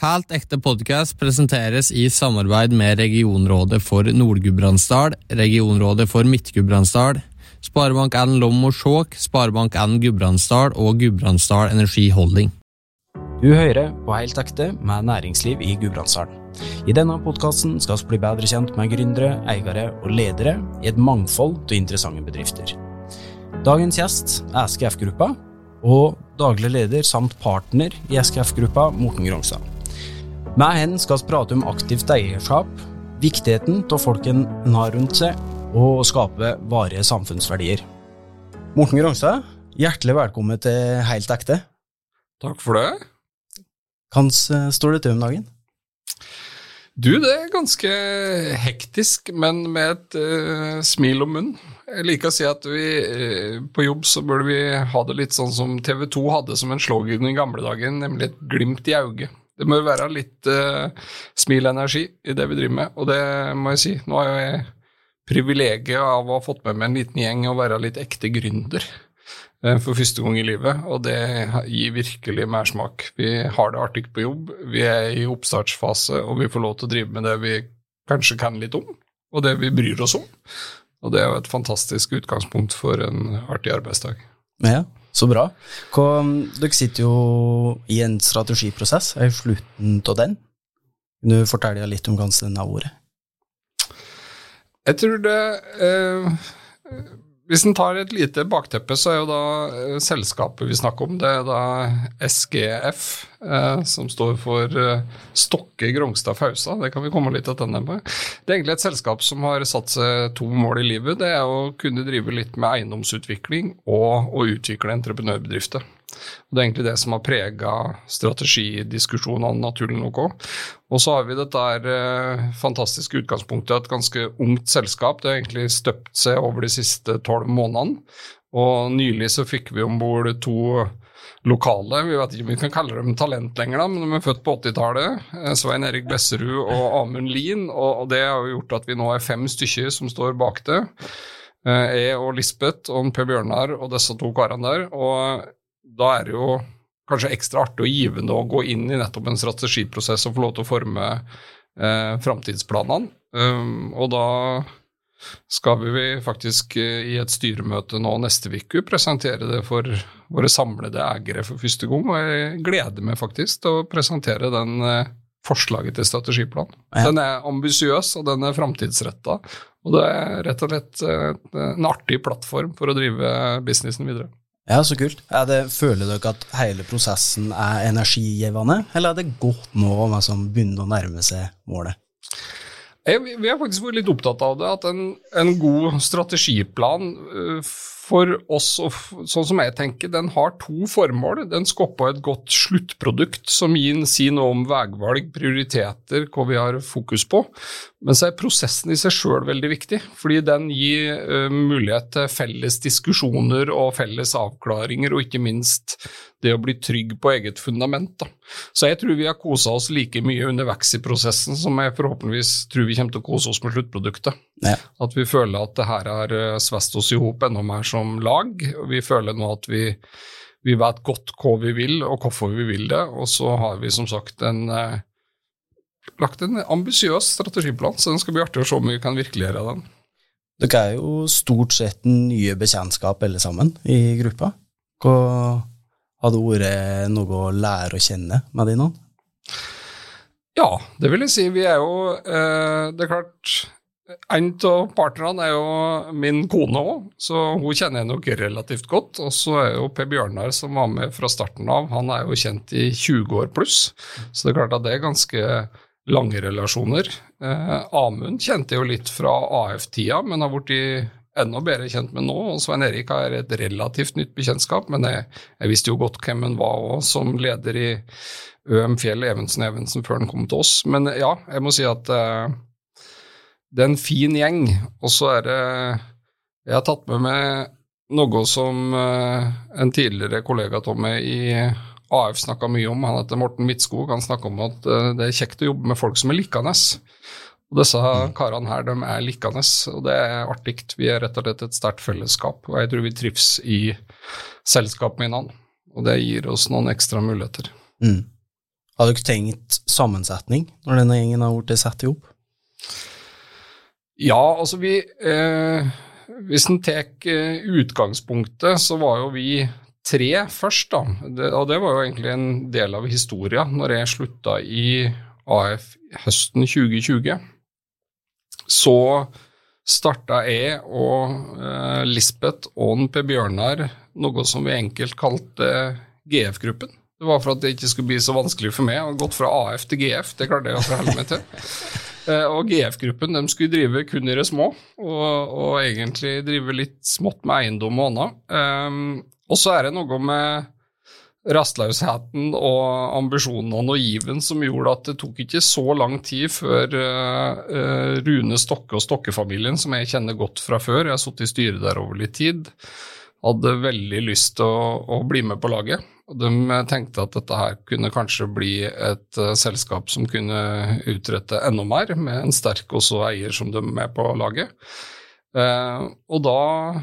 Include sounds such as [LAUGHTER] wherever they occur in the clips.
Helt ekte podkast presenteres i samarbeid med Regionrådet for Nord-Gudbrandsdal, Regionrådet for Midt-Gudbrandsdal, Sparebank1 Lom og Skjåk, Sparebank1 Gudbrandsdal og Gudbrandsdal Energi Holding. Du hører på Helt ekte med næringsliv i Gudbrandsdalen. I denne podkasten skal vi bli bedre kjent med gründere, eiere og ledere i et mangfold av interessante bedrifter. Dagens gjest er SKF-gruppa, og daglig leder samt partner i SKF-gruppa, Morten Grongstad. Med henne skal vi prate om aktivt eierskap, viktigheten av folken en har rundt seg, og å skape varige samfunnsverdier. Morten Grongstad, hjertelig velkommen til Helt ekte. Takk for det. Hvordan står det til om dagen? Du, det er ganske hektisk, men med et uh, smil om munnen. Jeg liker å si at vi uh, på jobb så burde vi ha det litt sånn som TV 2 hadde som en slogan i gamle dager, nemlig et glimt i øyet. Det må være litt uh, smilenergi i det vi driver med, og det må jeg si. Nå har jeg privilegiet av å ha fått med meg en liten gjeng og være litt ekte gründer uh, for første gang i livet, og det gir virkelig mersmak. Vi har det artig på jobb, vi er i oppstartsfase, og vi får lov til å drive med det vi kanskje kan litt om, og det vi bryr oss om. Og det er jo et fantastisk utgangspunkt for en artig arbeidsdag. Ja, så bra. Dere sitter jo i en strategiprosess, er slutten av den. Kan du fortelle litt om hvordan den har vært? Jeg tror det eh, Hvis en tar et lite bakteppe, så er jo da eh, selskapet vi snakker om, det er da SGF, eh, som står for eh, Stokke Grongstad Fausa. Det kan vi komme litt tilbake med. Det er egentlig et selskap som har satt seg to mål i livet. Det er å kunne drive litt med eiendomsutvikling og å utvikle entreprenørbedrifter. Og Det er egentlig det som har prega strategidiskusjonene, naturlig nok òg. Og så har vi dette her, eh, fantastiske utgangspunktet, et ganske ungt selskap. Det har egentlig støpt seg over de siste tolv månedene. Og nylig så fikk vi om bord to lokale, vi vet ikke om vi kan kalle dem talent lenger, da, men de er født på 80-tallet. eh, Svein Erik Besserud og Amund Lien. Og, det har jo gjort at vi nå er fem stykker som står bak det. Eh, Jeg og Lisbeth og Per Bjørnar og disse to karene der. Og da er det jo kanskje ekstra artig og givende å gå inn i nettopp en strategiprosess og få lov til å forme eh, framtidsplanene. Um, og da skal vi faktisk eh, i et styremøte nå neste uke presentere det for våre samlede eiere for første gang. Og jeg gleder meg faktisk til å presentere den eh, forslaget til strategiplan. Ja. Den er ambisiøs, og den er framtidsretta. Og det er rett og slett eh, en artig plattform for å drive businessen videre. Ja, så kult. Det, føler dere at hele prosessen er energigivende, eller er det godt nå om med som begynner å nærme seg målet? Jeg, vi har faktisk vært litt opptatt av det, at en, en god strategiplan øh, for oss, sånn som jeg tenker, den har to formål. Den skaper et godt sluttprodukt som gir si noe om veivalg, prioriteter, hva vi har fokus på. Men så er prosessen i seg sjøl veldig viktig, fordi den gir øh, mulighet til felles diskusjoner og felles avklaringer, og ikke minst det å bli trygg på eget fundament. Da. Så jeg tror vi har kosa oss like mye underveis i prosessen som jeg forhåpentligvis tror vi kommer til å kose oss med sluttproduktet. Ja. At vi føler at det her har eh, svest oss i hop enda mer som lag. Vi føler nå at vi, vi vet godt hva vi vil og hvorfor vi vil det. Og så har vi som sagt en, eh, lagt en ambisiøs strategiplan, så den skal bli artig å se om vi kan virkeliggjøre den. Dere er jo stort sett nye bekjentskap alle sammen i gruppa. Hva hadde vært noe å lære å kjenne med de nå? Ja, det vil jeg si. Vi er jo eh, Det er klart En av partnerne er jo min kone òg, så hun kjenner jeg nok relativt godt. Og så er jo Per Bjørnar, som var med fra starten av, han er jo kjent i 20 år pluss. Så det er klart at det er ganske lange relasjoner. Eh, Amund kjente jeg jo litt fra AF-tida, men har blitt enda bedre kjent med nå. Og Svein Erik er et relativt nytt bekjentskap, men jeg, jeg visste jo godt hvem han var òg, som leder i ØM Fjell Evensen Evensen før han kom til oss. Men ja, jeg må si at eh, det er en fin gjeng, og så er det Jeg har tatt med meg noe som eh, en tidligere kollega av meg i AF snakka mye om. Han heter Morten Midtskog. Han snakka om at eh, det er kjekt å jobbe med folk som er likende. Og disse karene her, de er likende, og det er artig. Vi er rett og slett et sterkt fellesskap, og jeg tror vi trives i selskap med hverandre. Og det gir oss noen ekstra muligheter. Mm. Har dere tenkt sammensetning når denne gjengen har blitt satt i hop? Ja, altså vi eh, Hvis en tar eh, utgangspunktet, så var jo vi tre først, da. Det, og det var jo egentlig en del av historien når jeg slutta i AF høsten 2020. Så starta jeg og eh, Lisbeth og Per Bjørnar noe som vi enkelt kalte GF-gruppen. Det var for at det ikke skulle bli så vanskelig for meg å gått fra AF til GF. Det klarte jeg å forholde meg til. Eh, og GF-gruppen skulle drive kun i det små, og, og, egentlig drive litt smått med eiendom og annet. Um, og så er det noe med rastløsheten og ambisjonene og given som gjorde at det tok ikke så lang tid før uh, Rune Stokke og Stokke-familien, som jeg kjenner godt fra før, jeg har sittet i styret der over litt tid, hadde veldig lyst til å, å, bli med på laget. Og de tenkte at dette her kunne kanskje bli et uh, selskap som kunne utrette enda mer, med en sterk også eier som de er med på laget. Uh, og da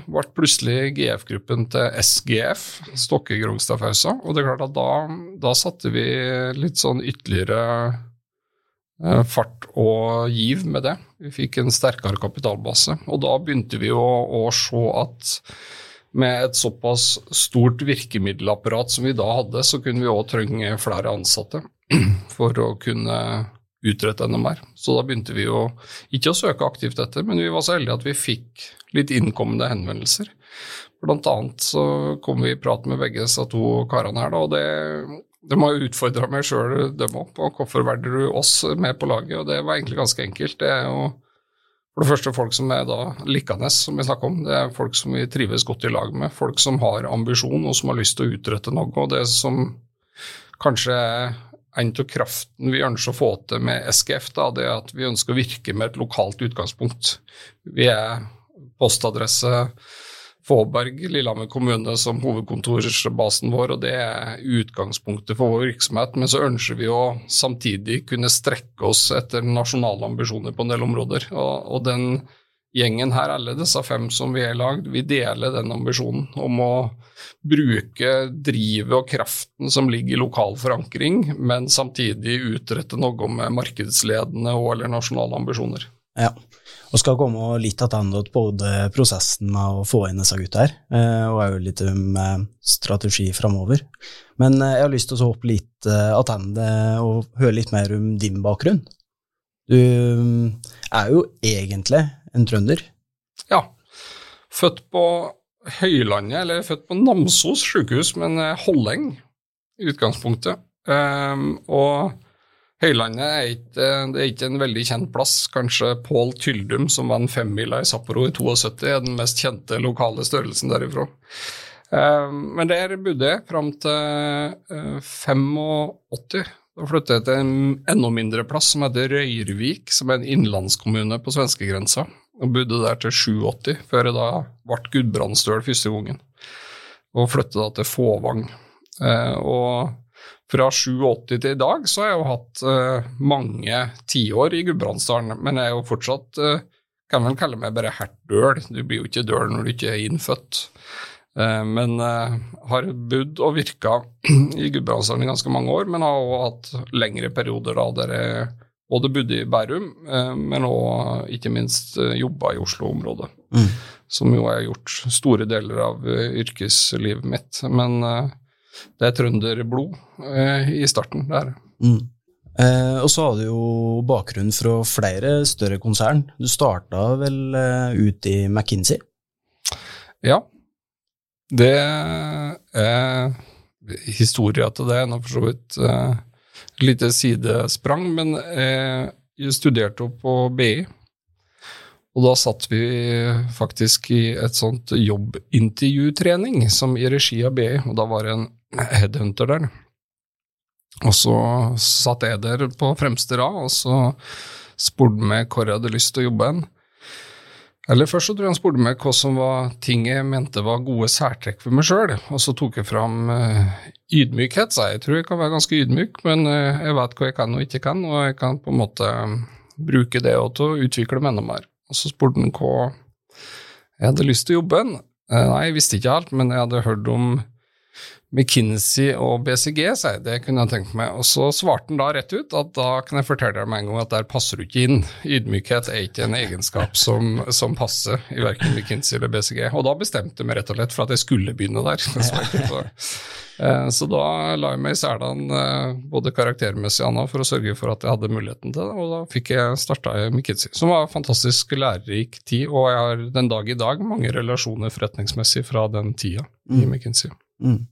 ble plutselig GF-gruppen til SGF, Stokke Grongstadfausa. Og det er klart at da, da satte vi litt sånn ytterligere uh, fart og giv med det. Vi fikk en sterkere kapitalbase. Og da begynte vi å, å se at med et såpass stort virkemiddelapparat som vi da hadde, så kunne vi òg trenge flere ansatte [CLEARS THROAT] for å kunne utrette enda mer. Så da begynte vi jo ikke å søke aktivt etter, men vi var så heldige at vi fikk litt innkommende henvendelser. Blant annet så kom vi i prat med begge disse to karene her, da, og det, de har utfordra meg sjøl, dem òg, på hvorfor valgte du oss med på laget, og det var egentlig ganske enkelt. Det er jo for det første folk som er da likandes, som vi snakker om. Det er folk som vi trives godt i lag med. Folk som har ambisjon og som har lyst til å utrette noe. Og det som kanskje er en av kraften vi ønsker å få til med SGF, da, det er at vi ønsker å virke med et lokalt utgangspunkt. Vi er postadresse Fåberg, Lillehammer kommune, som hovedkontorsbasen vår, og det er utgangspunktet for vår virksomhet. Men så ønsker vi å samtidig kunne strekke oss etter nasjonale ambisjoner på en del områder. Og, og den gjengen her, alle disse fem som vi har lagd, vi deler den ambisjonen om å bruke drivet og kraften som ligger i lokal forankring, men samtidig utrette noe med markedsledende og eller nasjonale ambisjoner. Ja, og skal komme litt tilbake både prosessen med å få inn disse gutta her, eh, og òg litt om eh, strategi framover. Men eh, jeg har lyst til å hoppe litt tilbake og høre litt mer om din bakgrunn. Du er jo egentlig en trønder? Ja. Født på Høylandet, eller født på Namsos sykehus, men holleng i utgangspunktet. Um, og Høylandet er ikke, det er ikke en veldig kjent plass. Kanskje Pål Tyldum, som vant femmila i Sapporo i 72, er den mest kjente lokale størrelsen derifra. Eh, men der bodde jeg fram til 85. Eh, da flyttet jeg til en enda mindre plass som heter Røyrvik, som er en innlandskommune på svenskegrensa. Og bodde der til 87, før jeg da ble Gudbrandsdøl første gangen. Og flyttet da til Fåvang. Eh, og fra 87 til i dag så har jeg jo hatt uh, mange tiår i Gudbrandsdalen, men jeg er jo fortsatt uh, kan vel kalle meg bare hertdøl. Du blir jo ikke døl når du ikke er innfødt. Uh, men har bodd og virka [CLEARS THROAT] i Gudbrandsdalen i ganske mange år, men har også hatt lengre perioder da der jeg både bodde i Bærum, men òg ikke minst jobba i Oslo-området. Mm. Som jo har gjort store deler av yrkeslivet mitt. Men det er trønderblod eh, i starten. der. Mm. Eh, og så har du jo bakgrunn fra flere større konsern. Du starta vel eh, ut i McKinsey? Ja. Det er historia til det. Nå for så vidt eh, lite sidesprang, men jeg studerte jo på BI. Og da satt vi faktisk i et sånt jobbintervjutrening som i regi av BI, og da var det en headhunter der. Og så satt jeg der på fremste rad, og så spurte han meg hvor jeg hadde lyst til å jobbe hen. Eller først så tror jeg han spurte meg hva som var ting jeg mente var gode særtrekk for meg sjøl, og så tok jeg fram uh, ydmykhet, sa jeg. Jeg tror jeg kan være ganske ydmyk, men uh, jeg vet hva jeg kan og ikke kan, og jeg kan på en måte um, bruke det til å utvikle meg enda mer. Og så spurte han hva jeg hadde lyst til å jobbe hen. Uh, nei, jeg visste ikke alt, men jeg hadde hørt om McKinsey og BCG, sier det kunne jeg tenkt meg. Og så svarte han da rett ut at da kan jeg fortelle deg med en gang at der passer du ikke inn. Ydmykhet er ikke en egenskap som, som passer i verken McKinsey eller BCG. Og da bestemte jeg meg rett og slett for at jeg skulle begynne der. Så, eh, så da la jeg meg i selene eh, både karaktermessig og annet for å sørge for at jeg hadde muligheten til det, og da fikk jeg starta i McKinsey. Som var en fantastisk lærerik tid, og jeg har den dag i dag mange relasjoner forretningsmessig fra den tida i Mm. McKinsey. Mm.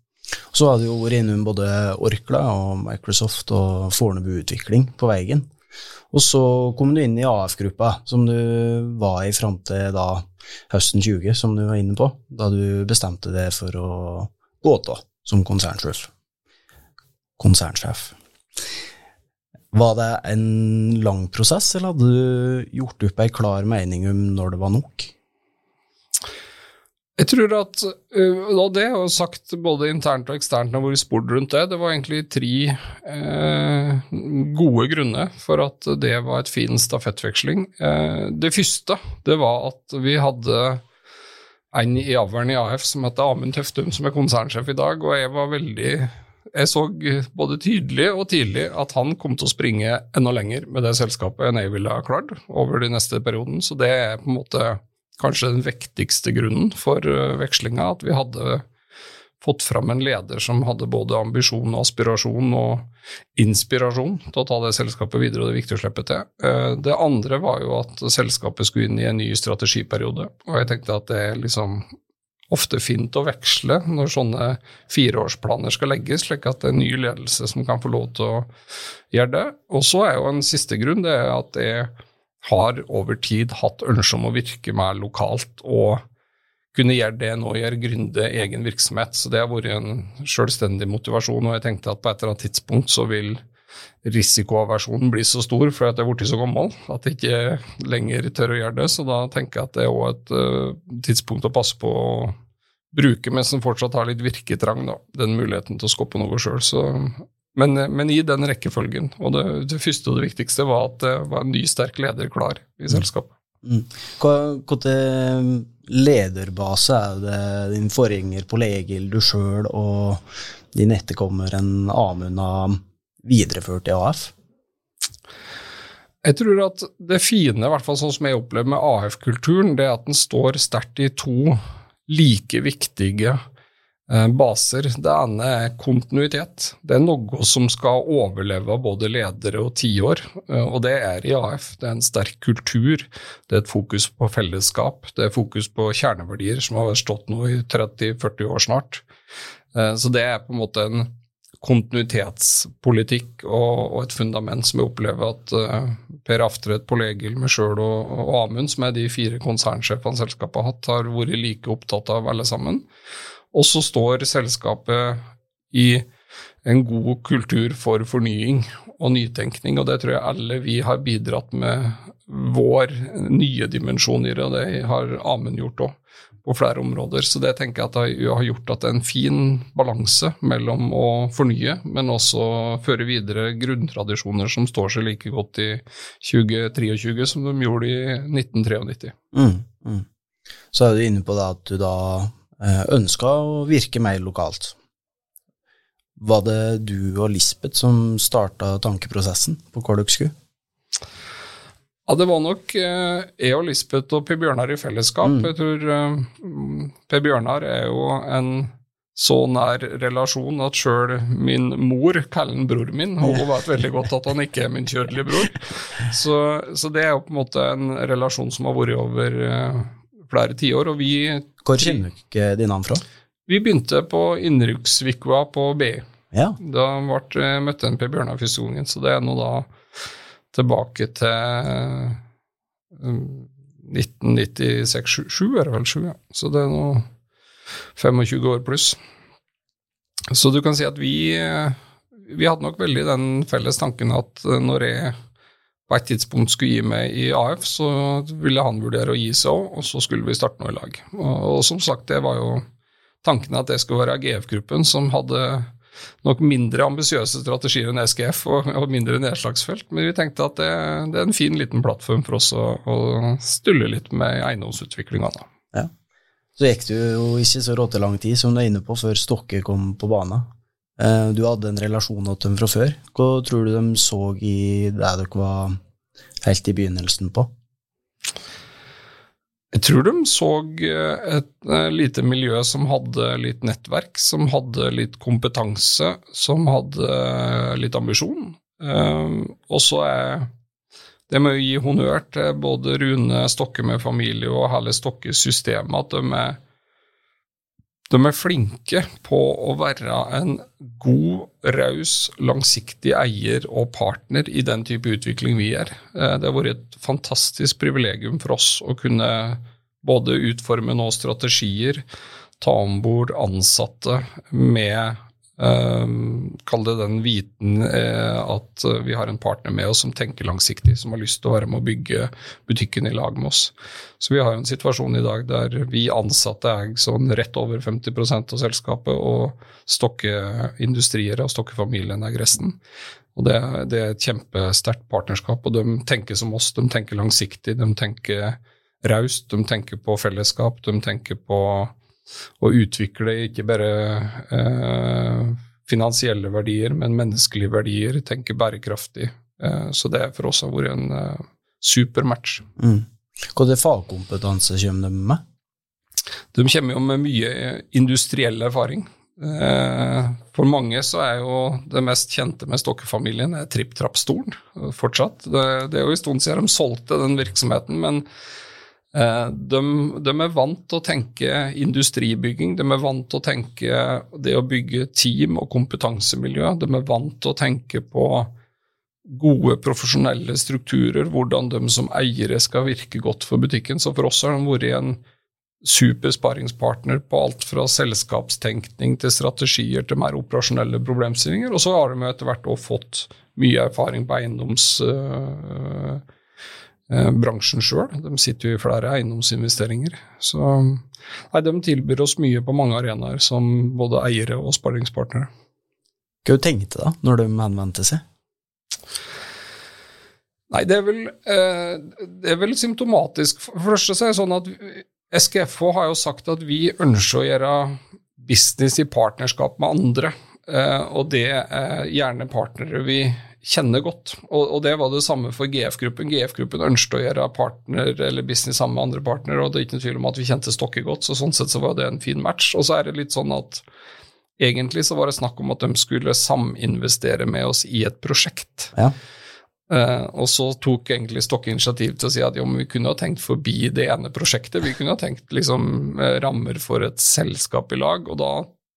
Så har du vært innom både Orkla og Microsoft og Fornebu Utvikling på veien. Og så kom du inn i AF-gruppa, som du var i fram til da høsten 20, som du var inne på, da du bestemte deg for å gå av som konsernsjef. Konsernsjef. Var det en lang prosess, eller hadde du gjort opp ei klar mening om når det var nok? Jeg tror at uh, og det jo sagt både internt og eksternt når vi har spurt rundt det, det var egentlig tre eh, gode grunner for at det var et fin stafettveksling. Eh, det første det var at vi hadde en i avlen i AF som heter Amund Tøftum, som er konsernsjef i dag, og jeg var veldig jeg så både tydelig og tidlig at han kom til å springe enda lenger med det selskapet enn jeg ville ha klart over de neste perioden, så det er på en måte kanskje den vektigste grunnen for uh, vekslinga, at vi hadde fått fram en leder som hadde både ambisjon og aspirasjon og inspirasjon til å ta det selskapet videre, og det er viktig å slippe til. Uh, det andre var jo at selskapet skulle inn i en ny strategiperiode, og jeg tenkte at det er liksom ofte fint å veksle når sånne fireårsplaner skal legges, slik at det er ny ledelse som kan få lov til å gjøre det. Og så er jo en siste grunn det er at jeg har over tid hatt ønske om å virke mer lokalt og kunne gjøre det nå, gjøre gründe egen virksomhet. Så det har vært en selvstendig motivasjon, og jeg tenkte at på et eller annet tidspunkt så vil risikoaversjonen bli så stor for at jeg er blitt så gammel at jeg ikke lenger tør å gjøre det. Så da tenker jeg at det er òg et uh, tidspunkt å passe på å bruke mens en fortsatt har litt virketrang, da. Den muligheten til å skape noe sjøl. Men, men, i den rekkefølgen. Og det, det, første og det viktigste var at det var en ny, sterk leder klar i selskapet. Mm. Hva til lederbase er det din forgjenger på Legil, du sjøl og din etterkommer en Amund har videreført i AF? Jeg tror at det fine, i hvert fall sånn som jeg opplever med AF-kulturen, det er at den står sterkt i to like viktige eh, baser. Det ene er kontinuitet. Det er noe som skal overleve både ledere og tiår, eh, og det er i AF. Det er en sterk kultur, det er et fokus på fellesskap, det er fokus på kjerneverdier som har stått nå i 30-40 år snart. Eh, så det er på en måte en kontinuitetspolitikk og, et fundament som jeg opplever at Per Aftred Pål Egil, meg sjøl og, og, Amund, som er de fire konsernsjefene selskapet har hatt, har vært like opptatt av alle sammen. Og så står selskapet i en god kultur for fornying og nytenkning, og det tror jeg alle vi har bidratt med vår nye dimensjon i det, og det har Amund gjort òg på flere områder. Så det tenker jeg at det har gjort at det er en fin balanse mellom å fornye, men også føre videre grunntradisjoner som står seg like godt i 2023 som de gjorde i 1993. Mm, mm. Så er du inne på det at du da ønska å virke mer lokalt. Var det du og Lisbeth som starta tankeprosessen på hva dere skulle? Ja, det var nok eh, jeg og Lisbeth og Per Bjørnar i fellesskap. Mm. Jeg tror eh, Per Bjørnar er jo en så nær relasjon at sjøl min mor kaller han bror min, og hun vet veldig godt at han ikke er min kjødelige bror. Så, så, det er jo på en måte en relasjon som har vært over flere tiår. Og vi Hvor kommer dere de navn fra? Vi begynte på innrykksvikua på BI. Ja. Da ble, møtte en Per Bjørnar gangen, så det er nå da tilbake til 1996-7, er det vel 7, ja. Så det er nå 25 år pluss. Så du kan si at vi, vi hadde nok veldig den felles tanken at når jeg på et tidspunkt skulle gi meg i AF, så ville han vurdere å gi seg òg, og så skulle vi starte noe i lag. Og, og som sagt, det var jo tanken at det skulle være GF-gruppen som hadde nok mindre ambisiøse strategier enn SGF og, og, mindre nedslagsfelt, men vi tenkte at det, det, er en fin liten plattform for oss å, å stulle litt med eiendomsutviklinga. Ja. Så gikk det jo ikke så råte lang tid, som du er inne på, før Stokke kom på banen. Eh, du hadde en relasjon til dem fra før. Hva tror du de så i det dere var helt i begynnelsen på? Jeg tror de så eh, et eh, lite miljø som hadde litt nettverk, som hadde litt kompetanse, som hadde litt ambisjon. Og så er det med å gi honnør til både Rune Stokke med familie og hele Stokke-systemet, at de er, de er flinke på å være en god, raus, langsiktig eier og partner i den type utvikling vi er. Eh, det har vært et fantastisk privilegium for oss å kunne både utforme nå strategier, ta om bord ansatte med Kall det den viten uh, at vi har en partner med oss som tenker langsiktig, som har lyst til å være med å bygge butikken i lag med oss. Så vi har en situasjon i dag der vi ansatte er sånn rett over 50% av selskapet, og Stokke Industrier og Stokke familien er resten. Og det, det er et kjempesterkt partnerskap, og de tenker som oss, de tenker langsiktig, de tenker raust, de tenker på fellesskap, de tenker på å utvikle ikke bare eh, finansielle verdier, men menneskelige verdier, tenke bærekraftig. Eh, så det for oss har vært en eh, super match. Mm. det fagkompetanse kommer de med? De kommer jo med mye industriell erfaring. Eh, for mange så er jo det mest kjente med Stokke-familien tripp-trapp-stolen fortsatt. Det, det, er jo en stund siden de solgte den virksomheten, men Eh, de, de, er vant til å tenke industribygging, de er vant til å tenke det å bygge team og kompetansemiljø. De er vant til å tenke på gode, profesjonelle strukturer, hvordan de som eiere skal virke godt for butikken. Så for oss har de vært en super sparingspartner på alt fra selskapstenkning til strategier til mer operasjonelle problemstillinger. Og så har de etter hvert også fått mye erfaring på eiendoms... Eh, bransjen sjøl. De sitter jo i flere eiendomsinvesteringer. Så nei, de tilbyr oss mye på mange arenaer som både eiere og sparringspartnere. Hva tenkte du da, når de henvendte seg? Nei, det er, vel, eh, det er vel symptomatisk. For det første så er det sånn at SKFH har jo sagt at vi ønsker å gjøre business i partnerskap med andre. Eh, og det er gjerne partnere vi kjenner godt. Og, og, det var det samme for GF-gruppen. GF-gruppen ønsket å gjøre partner eller business sammen med andre partnere, og det er ikke noen tvil om at vi kjente Stokke godt, så sånn sett så var det en fin match. Og så er det litt sånn at egentlig så var det snakk om at de skulle saminvestere med oss i et prosjekt. Ja. Uh, og så tok egentlig Stokke initiativ til å si at jo, men vi kunne ha tenkt forbi det ene prosjektet. Vi kunne ha tenkt liksom uh, rammer for et selskap i lag, og da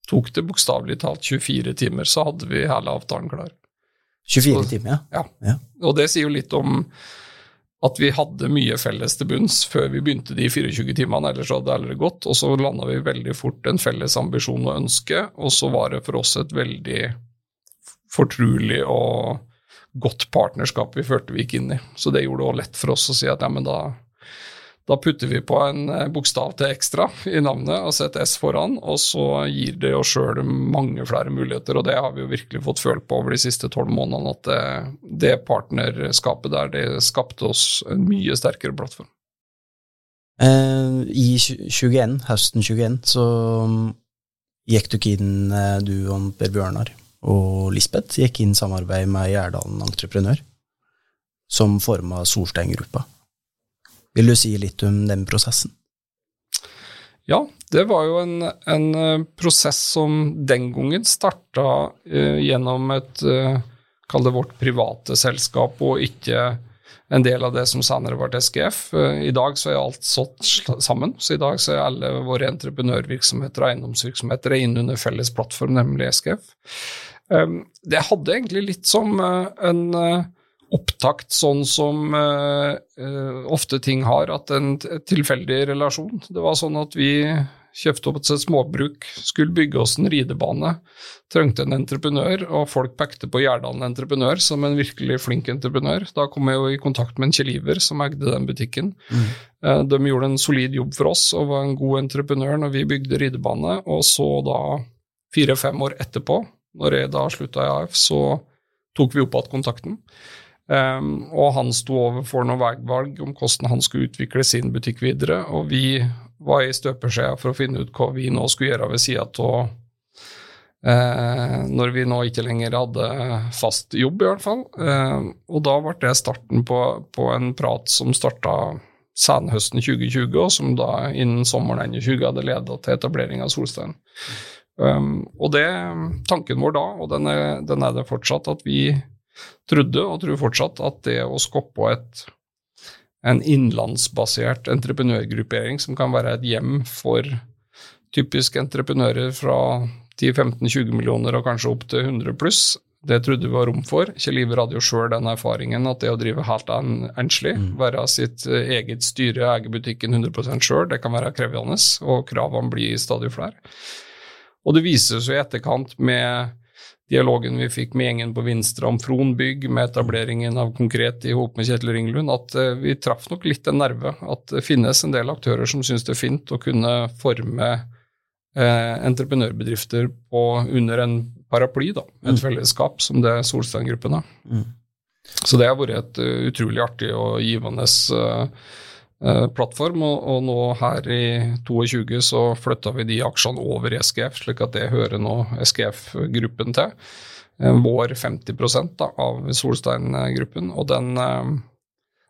tok det bokstavelig talt 24 timer, så hadde vi hele avtalen klar. 24 timer, ja. ja. ja. Og det sier jo litt om at vi hadde mye felles til bunns før vi begynte de 24 timene, ellers hadde det aldri gått. Og så landa vi veldig fort en felles ambisjon og ønske, og så var det for oss et veldig fortrulig og godt partnerskap vi følte vi gikk inn i. Så det gjorde det òg lett for oss å si at ja, men da da putter vi på en eh, bokstav til ekstra i navnet og setter S foran, og så gir det oss sjøl mange flere muligheter. Og det har vi jo virkelig fått følt på over de siste tolv månedene, at det, det, partnerskapet der, det skapte oss en mye sterkere plattform. Eh, I 21, høsten 21 så mm, gikk du inn, eh, du og Per Bjørnar og Lisbeth gikk inn samarbeid med Gjerdalen Entreprenør, som forma Solstein-gruppa. Vil du si litt om den prosessen? Ja, det var jo en, en eh, prosess som den gangen starta uh, gjennom et uh, Kall det vårt private selskap, og ikke en del av det som senere ble SGF. Uh, I dag så er alt satt sammen, så i dag så er alle våre entreprenørvirksomheter og eiendomsvirksomheter inne under felles plattform, nemlig SGF. Um, det hadde egentlig litt som en opptakt sånn som uh, uh, ofte ting har, at en tilfeldig relasjon. Det var sånn at vi kjøpte opp et småbruk, skulle bygge oss en ridebane, trengte en entreprenør, og folk pekte på Gjerdalen Entreprenør som en virkelig flink entreprenør. Da kom jeg jo i kontakt med en Kjell Iver som eide den butikken. Mm. Uh, de gjorde en solid jobb for oss og var en god entreprenør når vi bygde ridebane, og så da fire-fem år etterpå, når jeg da slutta i AF, så tok vi opp igjen kontakten. Um, og han sto overfor noen veivalg om hvordan han skulle utvikle sin butikk videre. Og vi var i støpeskjea for å finne ut hva vi nå skulle gjøre ved sida av eh, når vi nå ikke lenger hadde fast jobb, i hvert fall. Eh, og da ble det starten på, på en prat som starta senhøsten 2020, og som da innen sommeren 2020 hadde leda til etablering av Solstein. Um, og det tanken vår da, og den er, den er, det fortsatt, at vi trodde og tror fortsatt at det å skoppe et, en innlandsbasert entreprenørgruppering som kan være et hjem for typisk entreprenører fra 10-15-20 millioner og kanskje opp til 100 pluss, det trodde vi var rom for. Kjell Iver hadde jo sjøl den erfaringen at det å drive helt enslig, mm. være sitt eh, eget styre, eie butikken 100 sjøl, det kan være krevende, og kravene blir stadig flere. Og det vises jo i etterkant med dialogen vi fikk med gjengen på Vinstra om Fron bygg, med etableringen av Konkret i hop med Kjetil Ringlund, at uh, vi traff nok litt en nerve. At det finnes en del aktører som syns det er fint å kunne forme eh, entreprenørbedrifter på, under en paraply, da, et mm. fellesskap som det Solstein-gruppen har. Mm. Så det har vært et uh, utrolig artig og givende Eh, plattform, og, nå her i 22 så flytta vi de aksjene over i SGF, slik at det hører nå SGF-gruppen til. Eh, vår 50 da, av Solstein-gruppen. Og den eh,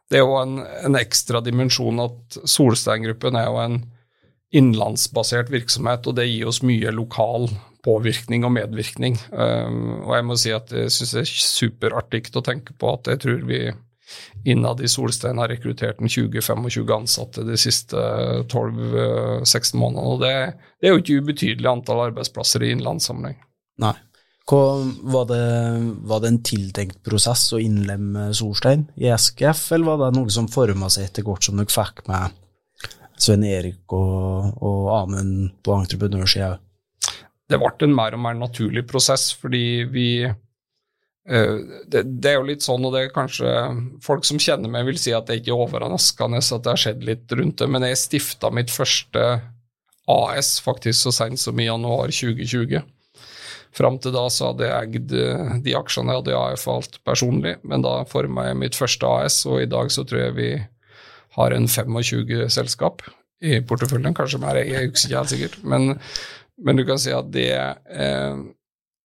Det er jo en, en ekstra dimensjon at Solstein-gruppen er jo en innenlandsbasert virksomhet, og det gir oss mye lokal påvirkning og medvirkning. Og jeg må si at jeg syns det er superartig å tenke på at jeg tror vi innad i Solstein har rekruttert 20-25 ansatte de siste 12-16 månedene. og det, det, er jo ikke ubetydelig antall arbeidsplasser i innlandssammenheng. Nei. Hva, var, det, var, det, en tiltenkt prosess å innlemme Solstein i SKF, eller var det noe som forma seg etter hvert som dere fikk med Svein Erik og, og Amund på entreprenørsida? Det ble en mer og mer naturlig prosess, fordi vi det, det, er jo litt sånn, og det er kanskje folk som kjenner meg, vil si at det ikke er overraskende at det har skjedd litt rundt det, men jeg stifta mitt første AS faktisk så sent som i januar 2020. Fram til da så hadde jeg eid eh, de aksjene jeg hadde i AF alt personlig, men da forma jeg mitt første AS, og i dag så tror jeg vi har en 25 selskap i porteføljen, kanskje mer, jeg husker ikke helt sikkert. Men, men, du kan si at det eh,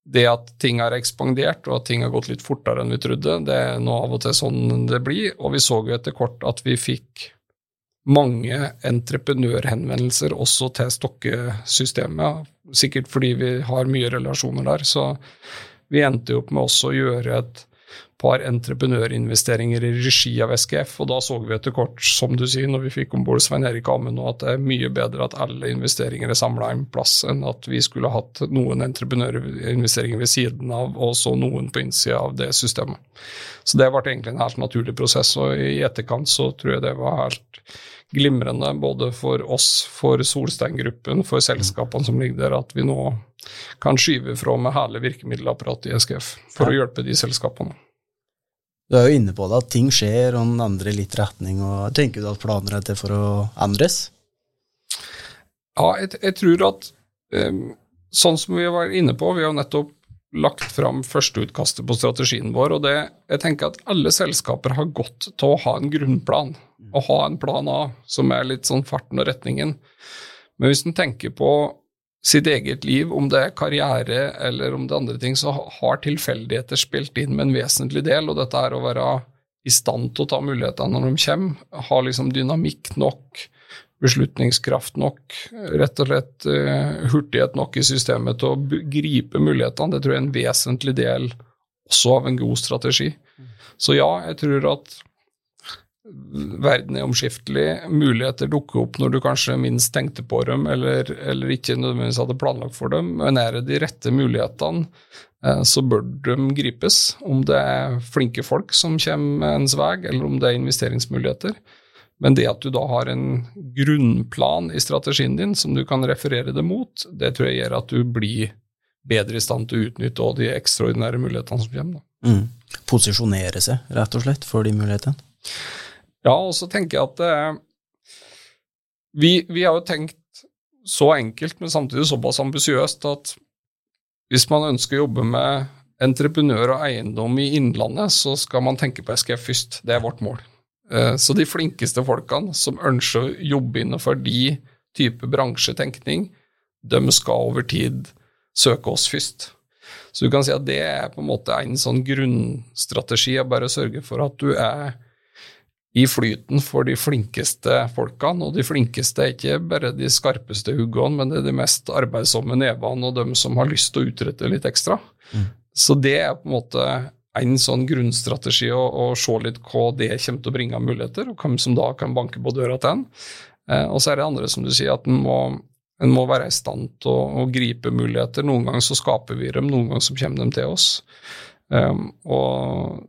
det at ting har ekspandert og at ting har gått litt fortere enn vi trodde, det er nå av og til sånn det blir. Og vi så jo etter kort at vi fikk mange entreprenørhenvendelser også til Stokke-systemet, sikkert fordi vi har mye relasjoner der. Så vi endte jo opp med også å gjøre et par entreprenørinvesteringer i regi av SGF, og da så vi etter kort, som du sier, når vi fikk om bord Svein Erik Amund, at det er mye bedre at alle investeringer er samla en plass, enn at vi skulle hatt noen entreprenørinvesteringer ved siden av, og så noen på innsida av det systemet. Så det ble egentlig en helt naturlig prosess, og i etterkant så tror jeg det var helt glimrende både for oss, for Solstein-gruppen, for selskapene som ligger der, at vi nå kan skyve fra med hele virkemiddelapparatet i SGF for å hjelpe de selskapene. Du er jo inne på det, at ting skjer, og den endrer litt retning. og Tenker du at planer er til for å endres? Ja, jeg, jeg tror at um, sånn som vi var inne på, vi har nettopp lagt fram førsteutkastet på strategien vår, og det, jeg tenker at alle selskaper har godt til å ha en grunnplan, å ha en plan A som er litt sånn farten og retningen. Men hvis en tenker på sitt eget liv, om det er karriere eller om det er andre ting, så har tilfeldigheter spilt inn med en vesentlig del. Og dette er å være i stand til å ta mulighetene når de kommer, ha liksom dynamikk nok, beslutningskraft nok, rett og slett uh, hurtighet nok i systemet til å gripe mulighetene. Det tror jeg er en vesentlig del også av en god strategi. Så ja, jeg tror at verden er omskiftelig. Muligheter dukker opp når du kanskje minst tenkte på dem, eller, eller ikke nødvendigvis hadde planlagt for dem. Men er det de rette mulighetene, eh, så bør de gripes. Om det er flinke folk som kommer ens vei, eller om det er investeringsmuligheter. Men det at du da har en grunnplan i strategien din som du kan referere det mot, det tror jeg gjør at du blir bedre i stand til å utnytte de ekstraordinære mulighetene som kommer. Mm. Posisjonere seg, rett og slett, for de mulighetene? Ja, og så tenker jeg at eh, vi, vi, har jo tenkt så enkelt, men samtidig såpass ambisiøst at hvis man ønsker å jobbe med entreprenør og eiendom i Innlandet, så skal man tenke på SKF først. Det er vårt mål. Eh, så de flinkeste folkene som ønsker å jobbe innenfor de type bransjetenkning, de skal over tid søke oss først. Så du kan si at det er på en måte en sånn grunnstrategi, å bare sørge for at du er i flyten for de flinkeste folkene, og de flinkeste er ikke bare de skarpeste huggene, men det er de mest arbeidsomme nevene og de som har lyst til å utrette litt ekstra. Mm. Så det er på en måte en sånn grunnstrategi å, å, se litt hva det kommer til å bringe av muligheter, og hvem som da kan banke på døra til en. Eh, og så er det andre, som du sier, at en må, en må være i stand til å, å, gripe muligheter. Noen ganger så skaper vi dem, noen ganger så kommer de til oss. Um, og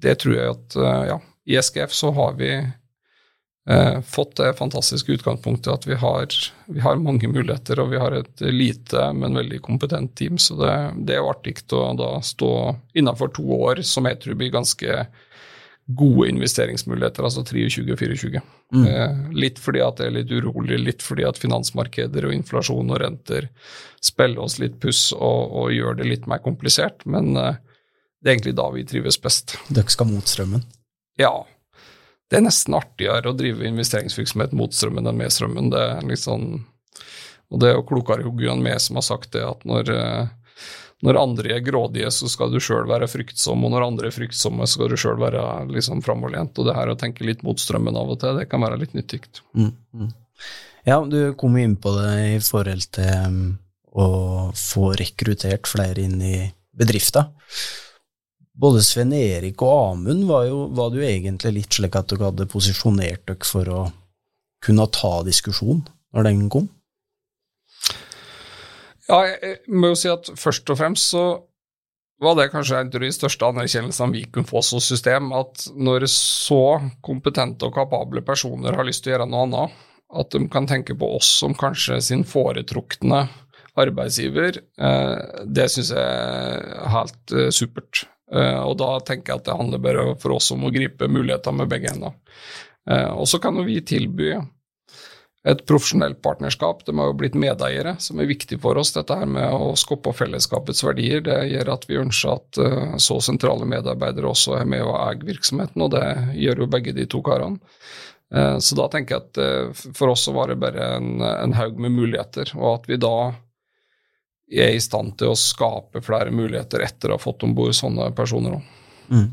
det tror jeg at, uh, ja, i SGF så har vi eh, fått det fantastiske utgangspunktet at vi har, vi har, mange muligheter, og vi har et lite, men veldig kompetent team. Så det, det er jo artig å da stå innenfor to år, som jeg tror blir ganske gode investeringsmuligheter, altså 23-24. Mm. Eh, litt fordi at det er litt urolig, litt fordi at finansmarkeder og inflasjon og renter spiller oss litt puss og, og gjør det litt mer komplisert, men eh, det er egentlig da vi trives best. Dere skal mot strømmen? Ja. Det er nesten artigere å drive investeringsvirksomhet mot strømmen enn med strømmen. Det er sånn, og det er jo klokere hodet enn meg som har sagt det, at når, eh, når andre er grådige, så skal du sjøl være fryktsom, og når andre er fryktsomme, så skal du sjøl være liksom framoverlent. Og det her å tenke litt mot strømmen av og til, det kan være litt nyttig. Mm, mm. Ja, du kom inn på det i forhold til um, å få rekruttert flere inn i bedrifter både Sven Erik og Amund var jo, var jo egentlig litt slik at dere hadde posisjonert dere for å kunne ta diskusjon når den kom? Ja, jeg må jo si at først og fremst så var det kanskje en av de største anerkjennelsene vi kunne få som system, at når så kompetente og kapable personer har lyst til å gjøre noe annet, at de kan tenke på oss som kanskje sin foretrukne arbeidsgiver, eh, det syns jeg er helt eh, supert. Uh, og da tenker jeg at det handler bare for oss om å gripe muligheter med begge hender. Uh, og så kan jo vi tilby et profesjonelt partnerskap. De har jo blitt medeiere, som er viktig for oss. Dette her med å skoppe fellesskapets verdier, det gjør at vi ønsker at uh, så sentrale medarbeidere også er med og eier virksomheten, og det gjør jo begge de to karene. Så da tenker jeg at for oss så var det bare en, en haug med muligheter, og at vi da er i stand til å skape flere muligheter etter å ha fått om bord sånne personer. Mm.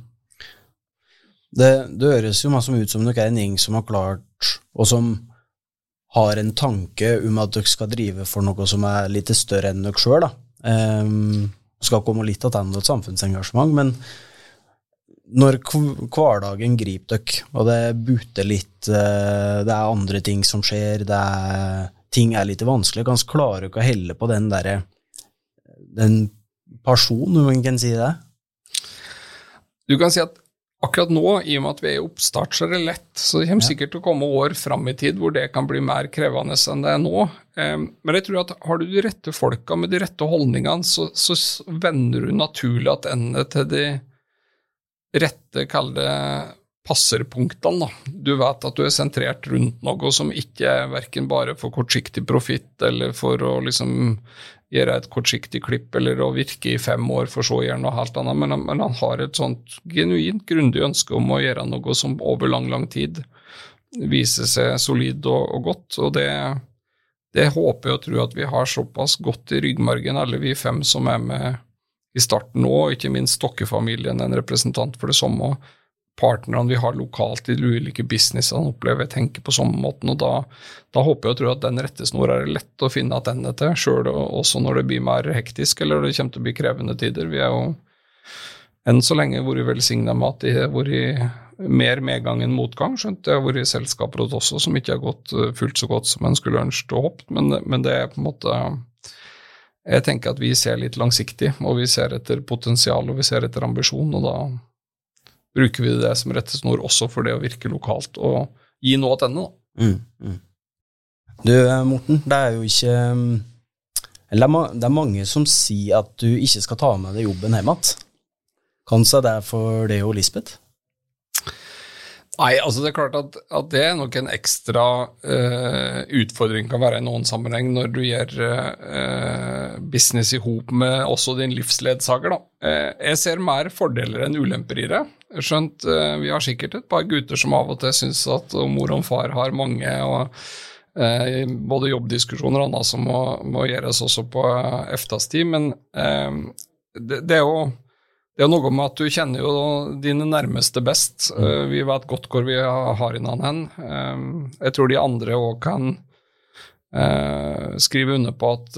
Det, det, høres jo masse ut som dere er en gjeng som har klart, og som har en tanke om at dere skal drive for noe som er litt større enn dere sjøl. Um, skal komme litt tilbake til samfunnsengasjement, men når hverdagen griper dere, og det buter litt, eh, det er andre ting som skjer, er, ting er litt vanskelig, ganske klarer dere å helle på den derre en person, om man kan si det? Du kan si at akkurat nå, i og med at vi er i oppstart, så er det lett. Så det kommer ja. sikkert til å komme år fram i tid hvor det kan bli mer krevende enn det er nå. Men jeg tror at har du de rette folka med de rette holdningene, så, så vender du naturlig tilbake til de rette, kall det passerpunktene. Da. Du vet at du er sentrert rundt noe som ikke er verken bare for kortsiktig profitt eller for å liksom gjøre et kortsiktig klipp eller å virke i fem år for så å gjøre noe helt annet, men, men, han har et sånt genuint grundig ønske om å gjøre noe som over lang, lang tid viser seg solid og, og godt. og det, det håper og tror at vi har såpass godt i ryggmargen, alle vi fem som er med i starten nå, og ikke minst Stokke-familien, en representant for det samme partnerne vi har lokalt i de ulike businessene, opplever jeg tenker på samme måten. og Da, da håper jeg og tror at den rettesnora er lett å finne tilbake til, sjøl også når det blir mer hektisk eller det kommer til å bli krevende tider. Vi er jo enn så lenge vært velsigna med at det har vært mer medgang enn motgang. Skjønt det har vært selskaper hos også som ikke har gått eh, fullt så godt som en skulle ønsket og håpet, men, men det er på en måte jeg tenker at vi ser litt langsiktig, og vi ser etter potensial og vi ser etter ambisjon. og da bruker vi det som rettesnor også for det å virke lokalt og gi noe tilbake. Mm, mm. Du, Morten, det er jo ikke Eller det er mange som sier at du ikke skal ta med deg jobben hjem igjen. Kanskje det er for deg og Lisbeth? Nei, altså det er klart at, at det er nok en ekstra uh, utfordring kan være i noen sammenheng når du gjør uh, business i hop med også din livsledsager. da. Uh, jeg ser mer fordeler enn ulemper i det. Skjønt vi har sikkert et par gutter som av og til syns at mor og far har mange og både jobbdiskusjoner og annet som må, må gjøres også på EFTAs tid. Men det, det, er jo det er noe med at du kjenner jo dine nærmeste best. Mm. vi vet godt hvor vi har hverandre hen. Uh, jeg tror de andre òg kan uh, skrive under på at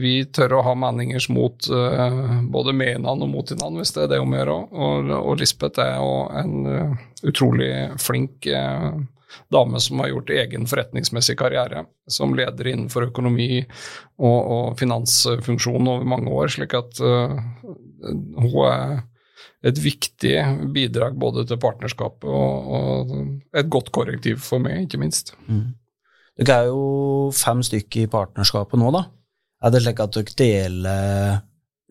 vi tør å ha meninger mot både med hverandre og mot hverandre, hvis det er det hun gjør òg. Og, og, Lisbeth er jo en utrolig flink dame som har gjort egen forretningsmessig karriere som leder innenfor økonomi og, og finansfunksjon over mange år. slik at hun er et viktig bidrag både til partnerskapet og, og et godt korrektiv for meg, ikke minst. Mm. Dere er jo fem stykker i partnerskapet nå, da. Er det slik at dere deler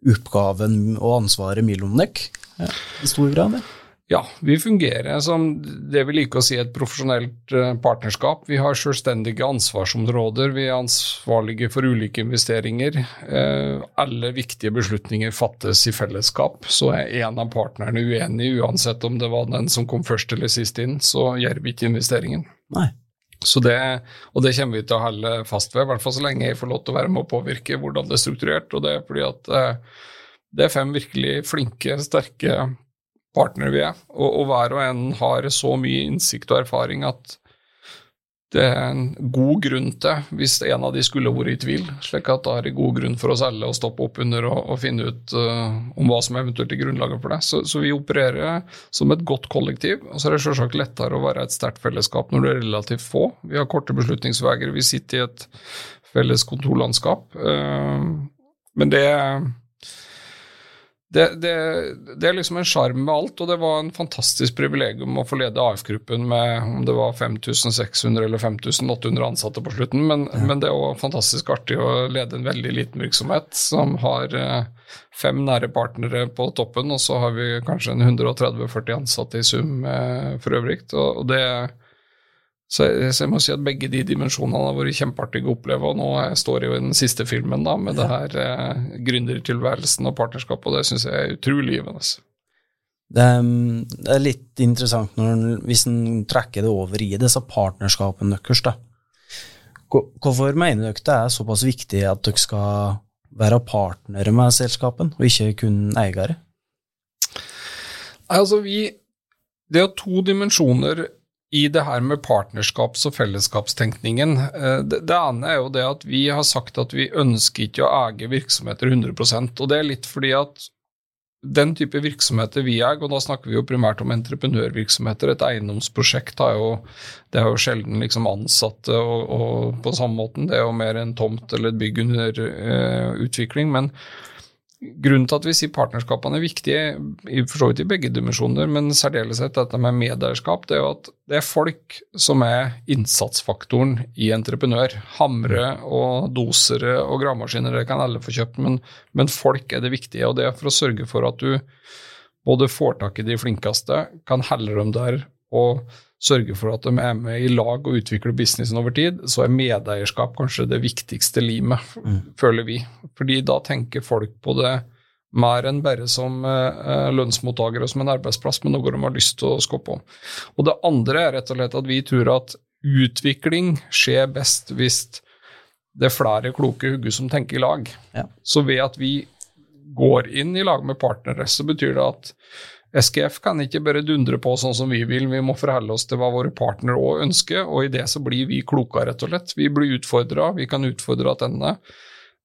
oppgaven og ansvaret mellom dere ja, i stor grad? Eller? Ja, vi fungerer som det vi liker å si et profesjonelt eh, partnerskap. Vi har selvstendige ansvarsområder, vi er ansvarlige for ulike investeringer. Eh, alle viktige beslutninger fattes i fellesskap. Så er en av partnerne uenig, uansett om det var den som kom først eller sist inn, så gjør vi ikke investeringen. Nei. Så det, og det kommer vi til å holde fast ved, i hvert fall så lenge jeg får lov til å være med å påvirke hvordan det er strukturert. Og det er fordi at eh, det er fem virkelig flinke, sterke partner vi er. Og, og, hver og en har så mye innsikt og erfaring at det er en god grunn til, hvis en av de skulle vært i tvil, slik at da er det god grunn for oss alle å stoppe opp under og, og finne ut uh, om hva som eventuelt er grunnlaget for det. Så, så, vi opererer som et godt kollektiv. Og så er det selvsagt lettere å være et sterkt fellesskap når det er relativt få. Vi har korte beslutningsveier, vi sitter i et felles kontorlandskap. Uh, men det er det, det, det, er liksom en sjarm med alt, og det var en fantastisk privilegium å få lede AF-gruppen med om det var 5600 eller 5800 ansatte på slutten, men, ja. men det er òg fantastisk artig å lede en veldig liten virksomhet som har eh, fem nære partnere på toppen, og så har vi kanskje 130-40 ansatte i sum eh, for øvrig. Og, og det er så jeg, så jeg, må si at begge de dimensjonene har vært kjempeartige å oppleve. Og nå står jeg jo i den siste filmen da, med det her eh, gründertilværelsen og partnerskap, og det syns jeg er utrolig givende. Det, det, er litt interessant når, hvis en trekker det over i disse partnerskapene deres. da. Hvorfor mener dere det er såpass viktig at dere skal være partnere med selskapen, og ikke kun eiere? Altså, vi, det er to dimensjoner i det her med partnerskaps- og fellesskapstenkningen. Eh, det, ene er jo det at vi har sagt at vi ønsker ikke å eie virksomheter 100% og det er litt fordi at den type virksomheter vi eier, og da snakker vi jo primært om entreprenørvirksomheter. Et eiendomsprosjekt har jo, det er jo sjelden liksom ansatte og, og på samme måten. Det er jo mer en tomt eller et bygg under uh, utvikling. men Grunnen til at vi sier partnerskapene er viktige, for så vidt i begge dimensjoner, men særdeleshet dette med medeierskap, det er jo at det er folk som er innsatsfaktoren i entreprenør. Hamre og dosere og gravemaskiner, det kan alle få kjøpt, men, men folk er det viktige. Og det er for å sørge for at du både får tak i de flinkeste, kan helle dem der og sørge for at de er med i lag og utvikler businessen over tid, så er medeierskap kanskje det viktigste limet, mm. føler vi. Fordi da tenker folk på det mer enn bare som eh, lønnsmottakere som en arbeidsplass, men noe de har lyst til å skå på. Og det andre er rett og slett at vi tror at utvikling skjer best hvis det er flere kloke hugger som tenker i lag. Ja. Så ved at vi går inn i lag med partnere, så betyr det at SKF kan ikke bare dundre på sånn som vi vil, vi må forholde oss til hva våre partnere òg ønsker, og i det så blir vi klokere, rett og slett. Vi blir utfordra, vi kan utfordre tilbake.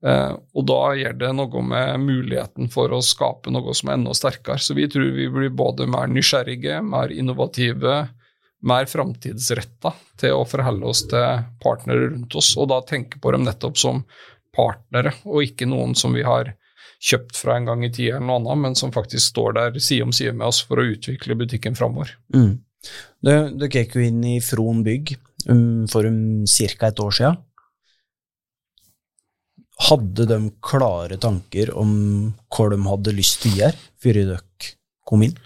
Eh, og da gjør det noe med muligheten for å skape noe som er enda sterkere. Så vi tror vi blir både mer nysgjerrige, mer innovative, mer framtidsretta til å forholde oss til partnere rundt oss, og da tenke på dem nettopp som partnere, og ikke noen som vi har kjøpt fra en gang i tida eller noe annet, men som faktisk står der side om side med oss for å utvikle butikken framover. Mm. Dere gikk jo inn i Fron bygg um, for um, ca. et år siden. Hadde de klare tanker om hva de hadde lyst til å gjøre før dere kom inn?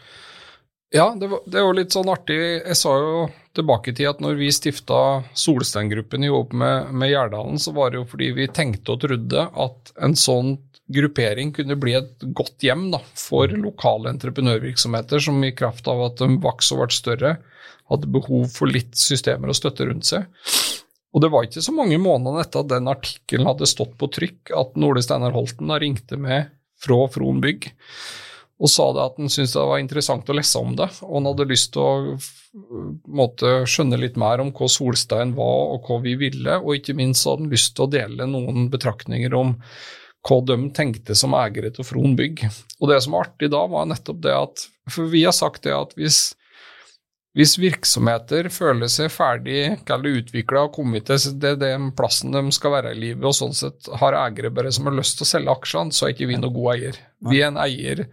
Ja, det, var, det var litt sånn artig. Jeg sa jo tilbake til at når vi stifta Solsteingruppen i Håp med, med Gjerdalen, så var det jo fordi vi tenkte og trodde at en sånn gruppering kunne bli et godt hjem da, for lokale entreprenørvirksomheter som i kraft av at de vokste og ble større, hadde behov for litt systemer og støtte rundt seg. Og det var ikke så mange månedene etter at den artikkelen hadde stått på trykk, at Nole Steinar Holten da ringte med fra Fron bygg og sa det at han syntes det var interessant å lese om det. Og han hadde lyst til å måtte, skjønne litt mer om hva Solstein var og hva vi ville, og ikke minst hadde han lyst til å dele noen betraktninger om hva de tenkte som eiere til Fron bygg. Og det som var artig da, var nettopp det at For vi har sagt det at hvis hvis virksomheter føler seg ferdig eller utvikla og kommet til det, den plassen de skal være i livet, og sånn sett har eiere bare som har lyst til å selge aksjene, så er ikke vi noen god eier. Vi er en eier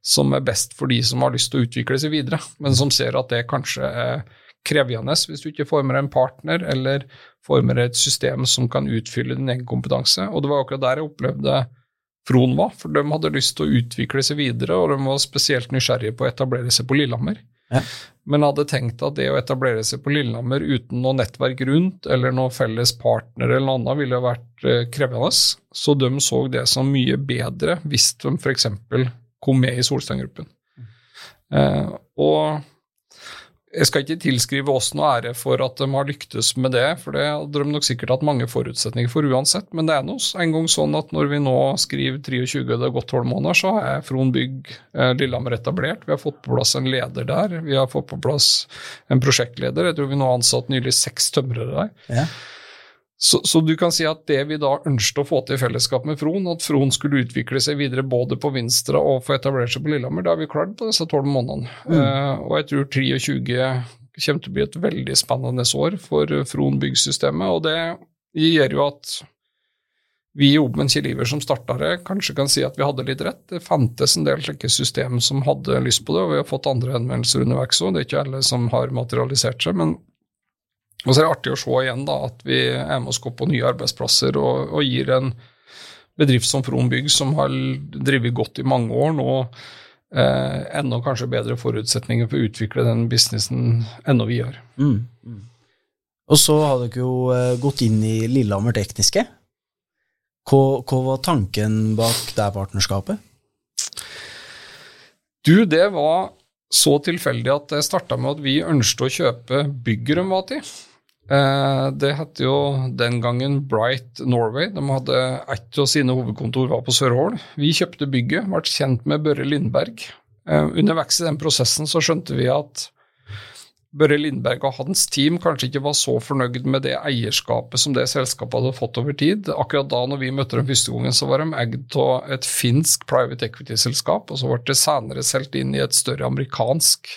som er best for de som har lyst til å utvikle seg videre, men som ser at det kanskje er krevende hvis du ikke former en partner eller former et system som kan utfylle din egen kompetanse. Og det var akkurat der jeg opplevde Fron var, for de hadde lyst til å utvikle seg videre, og de var spesielt nysgjerrige på å etablere seg på Lillehammer. Ja. Men hadde tenkt at det å etablere seg på Lillehammer uten noe nettverk rundt, eller noe felles partner eller noe annet, ville vært eh, krevende. Så de så det som mye bedre hvis de f.eks. kom med i Solstein-gruppen. Mm. Eh, og jeg skal ikke tilskrive oss noe ære for at de har lyktes med det, for det hadde de nok sikkert hatt mange forutsetninger for uansett, men det er nå en gang sånn at når vi nå skriver 23, det har gått tolv måneder, så er Fron Bygg eh, Lillehammer etablert. Vi har fått på plass en leder der, vi har fått på plass en prosjektleder. Jeg tror vi nå har ansatt nylig seks tømrere der. Ja. Så, så, du kan si at det vi da ønsket å få til i fellesskap med Fron, at Fron skulle utvikle seg videre både på Vinstra og få etablert seg på Lillehammer, det har vi klart på disse tolv månedene. Mm. Uh, og jeg tror 23 kommer til å bli et veldig spennende år for Fron byggsystemet. Og det gjør jo at vi i Oben Kjell Iver som starta det, kanskje kan si at vi hadde litt rett. Det fantes en del slike system som hadde lyst på det, og vi har fått andre henvendelser underveis òg. Det er ikke alle som har materialisert seg, men og så er det artig å se igjen da, at vi er med oss på nye arbeidsplasser og, og, gir en bedrift som Fron Bygg, som har drevet godt i mange år, nå eh, enda kanskje bedre forutsetninger for å utvikle den businessen enda vi gjør. Mm, mm. Og så har dere jo eh, gått inn i Lillehammer Tekniske. Hva, hva var tanken bak det partnerskapet? Du, det var så tilfeldig at det starta med at vi ønsket å kjøpe bygget de var til. Eh, det het jo den gangen Bright Norway. De hadde ett av sine hovedkontor var på Sørhol. Vi kjøpte bygget, ble kjent med Børre Lindberg. Eh, underveis i den prosessen så skjønte vi at Børre Lindberg og hans team kanskje ikke var så fornøyd med det eierskapet som det selskapet hadde fått over tid. Akkurat da når vi møtte dem første gangen, så var de eid av et finsk private equity-selskap, og så ble det senere solgt inn i et større amerikansk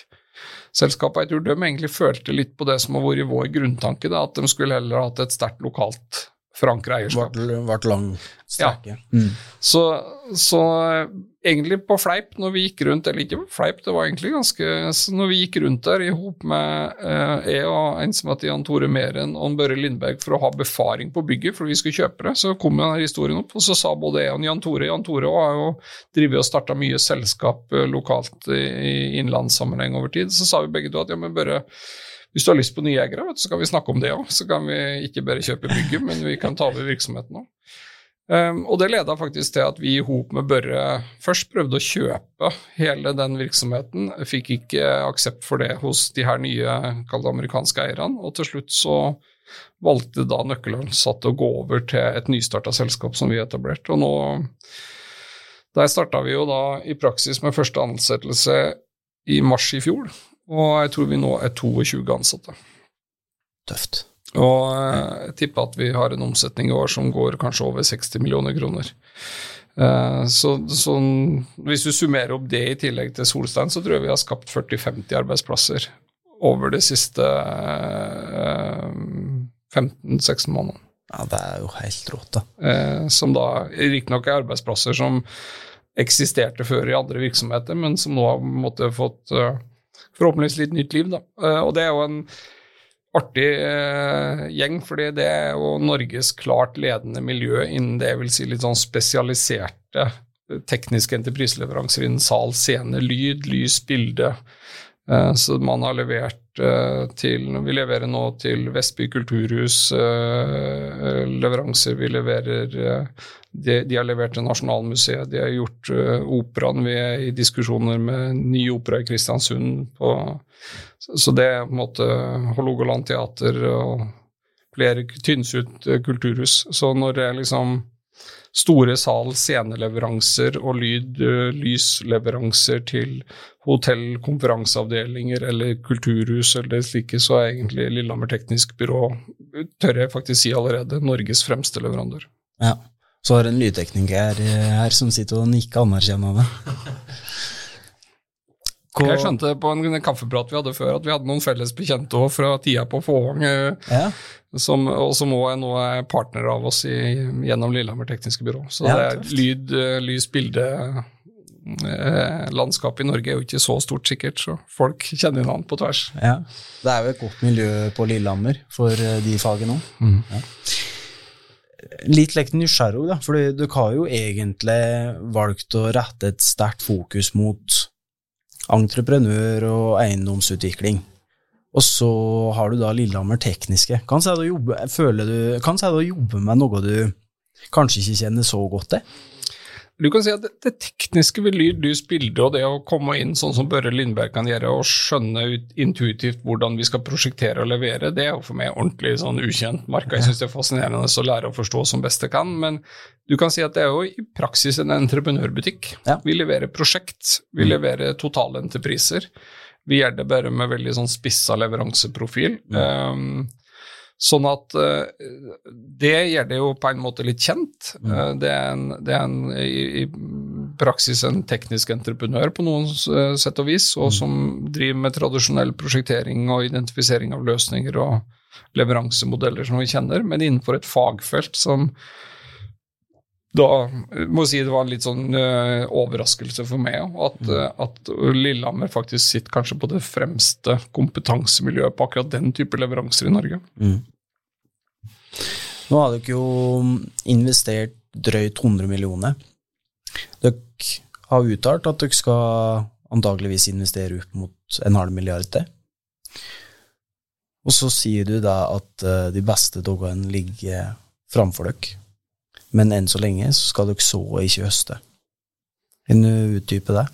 selskapet. Jeg tror de egentlig følte litt på det som har vært vår grunntanke, da, at de skulle heller hatt et sterkt lokalt forankra eierskap. Ble lang strekke. Ja. Mm. Så, så, egentlig på fleip når vi gikk rundt, eller ikke på fleip, det var egentlig ganske Når vi gikk rundt der i hop med eh, jeg og en som heter Jan Tore Meren og Børre Lindberg for å ha befaring på bygget, for vi skulle kjøpe det, så kom denne historien opp, og så sa både jeg og Jan Tore Jan Tore har jo drevet og starta mye selskap eh, lokalt i, i innlandssammenheng over tid, så sa vi begge to at ja, men Børre hvis du har lyst på nye eiere, så kan vi snakke om det òg. Så kan vi ikke bare kjøpe bygget, men vi kan ta over virksomheten òg. Um, og det leda faktisk til at vi i hop med Børre først prøvde å kjøpe hele den virksomheten. Fikk ikke aksept for det hos de her nye amerikanske eierne, og til slutt så valgte da nøkkelansatte å gå over til et nystarta selskap som vi etablerte. Og nå Der starta vi jo da i praksis med første ansettelse i mars i fjor, og jeg tror vi nå er 22 ansatte. Tøft. Og eh, jeg tipper at vi har en omsetning i år som går kanskje over 60 millioner kroner. Eh, så, så, hvis du summerer opp det i tillegg til Solstein, så tror jeg vi har skapt 40-50 arbeidsplasser over de siste 15-16 eh, månedene. Ja, det er jo helt rått, da. Som da riktignok er arbeidsplasser som eksisterte før i andre virksomheter, men som nå har måtte, fått forhåpentligvis litt nytt liv. Da. Og det er jo en artig eh, gjeng, fordi det er jo Norges klart ledende miljø innen det jeg vil si litt sånn spesialiserte tekniske entrepriseleveranser innen sal, scene, lyd, lys, bilde. Eh, så man har levert eh, til Vi leverer nå til Vestby kulturhus eh, leveranser. Vi leverer de, har levert til Nasjonalmuseet, de har gjort operaen. Vi er i diskusjoner med ny opera i Kristiansund. På, så, det er på en måte Hålogaland teater og flere Tynnsut eh, kulturhus. Så når det er liksom store sal, sceneleveranser og lyd, eh, lysleveranser til hotell, konferanseavdelinger eller kulturhus eller slike, så er egentlig Lillehammer Teknisk Byrå, tør jeg faktisk si allerede, Norges fremste leverandør. Ja. Så har en lydtekniker her som sitter og nikker anerkjennende. Hva... Jeg skjønte på en kaffeprat vi hadde før, at vi hadde noen felles bekjente også fra tida på Fåvang, eh, ja. som, og som også er nå er partnere av oss i, gjennom Lillehammer Tekniske Byrå. Så Ja, det er tøft. lyd, eh, lys, bilde eh, Landskapet i Norge er jo ikke så stort, sikkert, så folk kjenner hverandre på tvers. Ja. Det er jo et godt miljø på Lillehammer for eh, de fagene òg. Mm. Litt lekt nysgjerrig, da, for dere har jo egentlig valgt å rette et sterkt fokus mot entreprenør og eiendomsutvikling. Og så har du da Lillehammer Tekniske. Kan si du jobber, føler du, kan si du jobber med noe du kanskje ikke kjenner så godt til? Du kan si at det, det tekniske ved lyd, lys, bilde og det å komme inn sånn som Børre Lindberg kan gjøre, og skjønne ut, intuitivt hvordan vi skal prosjektere og levere, det er jo for meg ordentlig sånn ukjent marka. Jeg syns det er fascinerende å lære å forstå som best jeg kan, men du kan si at det er jo i praksis en entreprenørbutikk. Ja. Vi leverer prosjekt, vi leverer totalentrepriser. Vi gjør det bare med veldig sånn spissa leveranseprofil. Um, Sånn at eh, det gjør det jo på en måte litt kjent. Eh, det er, en, det er en, i, praksis en teknisk entreprenør på noen eh, sett og vis, og som driver med tradisjonell prosjektering og identifisering av løsninger og leveransemodeller som vi kjenner, men innenfor et fagfelt som da må jeg si det var en litt sånn uh, overraskelse for meg at, eh, at Lillehammer faktisk sitter kanskje på det fremste kompetansemiljøet på akkurat den type leveranser i Norge. Nå har dere jo investert drøyt 100 millioner. Dere har uttalt at dere skal antageligvis investere opp mot en halv milliard til. Og så sier du da at eh, de beste dagene ligger framfor dere. Men enn så lenge så skal dere så og ikke høste. Kan du utdype det?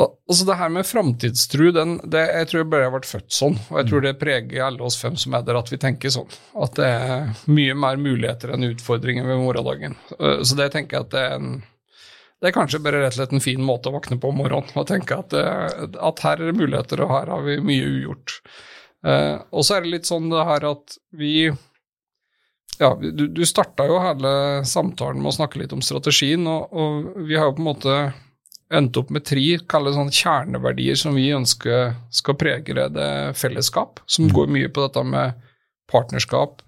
Al- Altså Det her med framtidstru, jeg tror jeg bare har vært født sånn. Og jeg tror det preger alle oss fem som er der, at vi tenker sånn. At det er mye mer muligheter enn utfordringer ved morgendagen. Eh, Så det tenker jeg at det er en det er kanskje bare rett og slett en fin måte å våkne på om morgenen og tenke at, eh, at her er det muligheter, og her har vi mye ugjort. Eh, og så er det litt sånn det her at vi ja, du, du starta jo hele samtalen med å snakke litt om strategien, og, og vi har jo på en måte endt opp med tre sånn kjerneverdier som vi ønsker skal prege det, fellesskap, som går mye på dette med partnerskap,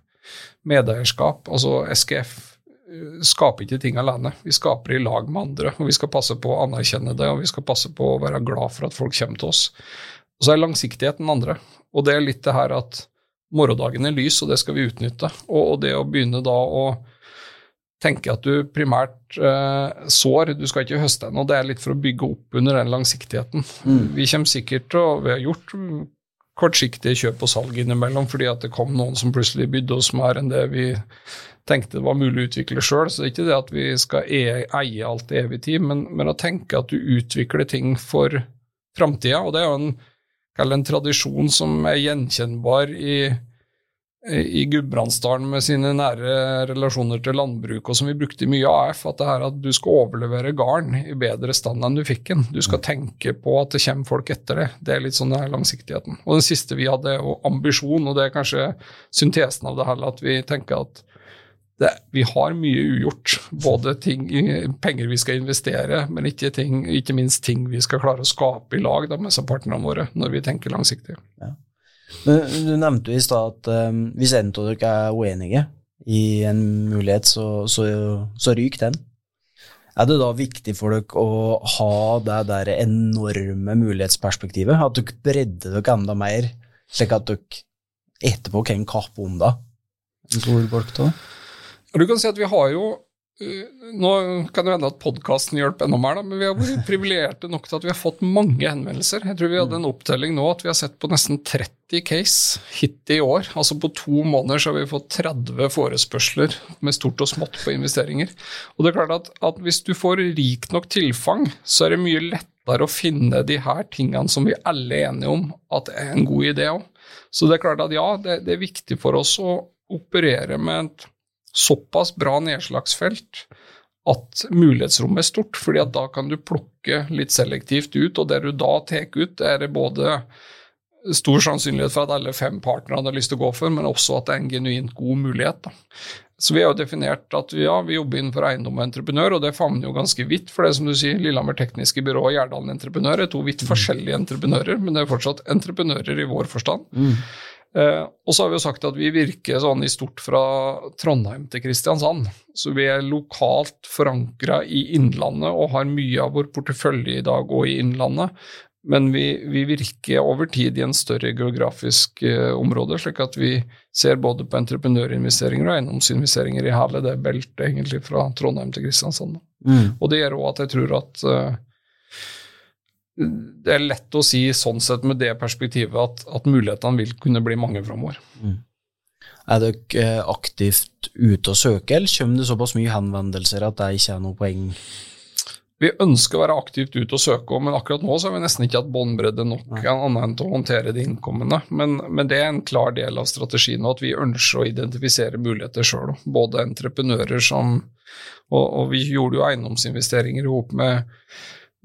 medeierskap. Altså SKF eh, skaper ikke ting alene, vi skaper i lag med andre. og Vi skal passe på å anerkjenne det, og vi skal passe på å være glad for at folk kommer til oss. Og så er langsiktighet den andre, og det er litt det her at morgendagen er lys, og det skal vi utnytte. Og, og det å begynne da å tenke at du primært eh, sår, du skal ikke høste ennå, det er litt for å bygge opp under den langsiktigheten. Vi kommer sikkert til å Vi har gjort kortsiktige kjøp og salg innimellom fordi at det kom noen som plutselig bydde oss mer enn det vi tenkte det var mulig å utvikle sjøl. Så det er ikke det at vi skal e eie alt i evig tid, men, men å tenke at du utvikler ting for framtida. Og det er jo en, en tradisjon som er gjenkjennbar i i Gudbrandsdalen med sine nære relasjoner til landbruk, og som vi brukte mye AF, at det her at du skal overlevere garn i bedre stand enn du fikk den. Du skal tenke på at det kommer folk etter det. Det er litt sånn den her langsiktigheten. Og den siste vi hadde, og ambisjon, og det er kanskje syntesen av det hele, at vi tenker at det, vi har mye ugjort. Både ting, penger vi skal investere, men ikke, ting, ikke minst ting vi skal klare å skape i lag da, med partnerne våre, når vi tenker langsiktig. Men Du nevnte jo i stad at um, hvis en av dere er uenige i en mulighet, så, så, så ryker den. Er det da viktig for dere å ha det der enorme mulighetsperspektivet? At dere bredder dere enda mer, slik at dere etterpå kan kappe om det? Tror folk da? Du kan si at vi har jo Nå kan det hende at podkasten hjelper enda mer, da, men vi har vært privilegerte nok til at vi har fått mange henvendelser. Jeg tror vi hadde en opptelling nå at vi har sett på nesten 30 case hittil i år. Altså på to måneder så har vi fått 30 forespørsler med stort og smått på investeringer. Og det er klart at, at hvis du får rikt nok tilfang, så er det mye lettere lettere å finne de her tingene som vi alle er enige om at er en god idé òg. Så det er klart at ja, det, det, er viktig for oss å operere med et såpass bra nedslagsfelt at mulighetsrommet er stort, fordi at da kan du plukke litt selektivt ut, og det du da tar ut, er det både stor sannsynlighet for at alle fem partnere har lyst til å gå for, men også at det er en genuint god mulighet. Da. Så vi har jo definert at vi, ja, vi jobber innenfor eiendom og entreprenør, og det favner jo ganske vidt. For det som du sier, Lillehammer Tekniske Byrå og Gjerdalen Entreprenør er to vidt forskjellige entreprenører, men det er fortsatt entreprenører i vår forstand. Mm. Eh, og så har vi jo sagt at vi virker sånn i stort fra Trondheim til Kristiansand. Så vi er lokalt forankra i Innlandet og har mye av vår portefølje i dag òg i Innlandet. Men vi, vi, virker over tid i en større geografisk eh, område, slik at vi ser både på entreprenørinvesteringer og eiendomsinvesteringer i hele det beltet, egentlig fra Trondheim til Kristiansand. Mm. Og det gjør òg at jeg tror at uh, det er lett å si sånn sett med det perspektivet at, at mulighetene vil kunne bli mange framover. Mm. Er dere eh, aktivt ute og søker, eller kommer det såpass mye henvendelser at det ikke er noe poeng vi ønsker å være aktivt ute og søke, men akkurat nå så har vi nesten ikke hatt båndbredde nok Nei. annet enn til å håndtere de innkommende. Men, men, det er en klar del av strategien at vi ønsker å identifisere muligheter sjøl. Både entreprenører som og, og, vi gjorde jo eiendomsinvesteringer i hop med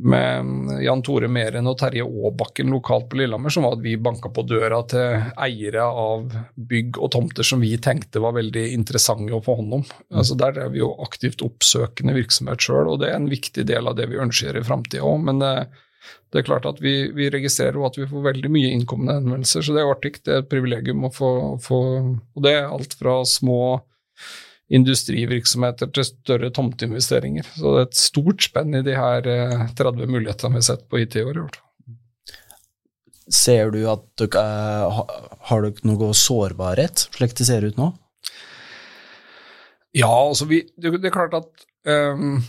med Jan Tore Meren og Terje Aabakken lokalt på Lillehammer, som var at vi banka på døra til eiere av bygg og tomter som vi tenkte var veldig interessante å få hånd om. Mm. Altså Der er vi jo aktivt oppsøkende virksomhet sjøl, og det er en viktig del av det vi ønsker i framtida òg. Men det, det, er klart at vi, vi registrerer jo at vi får veldig mye innkommende henvendelser, så det er artig. Det er et privilegium å få, få Og det er alt fra små industrivirksomheter til større tomteinvesteringer. Så det er et stort spenn i de her 30 eh, mulighetene vi har sett på IT i år. Ser du at dere eh, har dere noe sårbarhet, slik det ser ut nå? Ja, altså vi, det, er klart at um,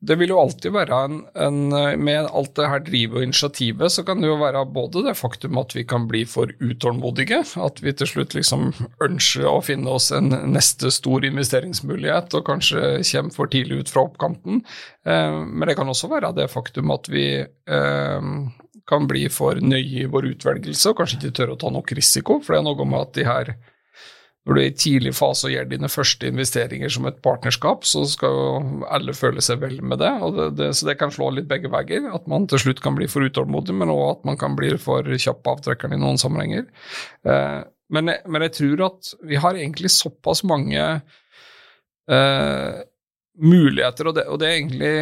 det vil jo alltid være en, en, Med alt det her drivet og initiativet, så kan det jo være både det faktum at vi kan bli for utålmodige, at vi til slutt liksom ønsker å finne oss en neste stor investeringsmulighet og kanskje kommer for tidlig ut fra oppkanten. Eh, men det kan også være det faktum at vi eh, kan bli for nøye i vår utvelgelse og kanskje ikke tør å ta nok risiko, for det er noe med at de her når du er i tidlig fase og gjør dine første investeringer som et partnerskap, så skal jo alle føle seg vel med det, det, det. Så det kan slå litt begge veier. At man til slutt kan bli for utålmodig, men òg at man kan bli for kjapp på avtrekkeren i noen sammenhenger. Eh, men, men, jeg tror at vi har egentlig såpass mange eh, muligheter, og det, og det er egentlig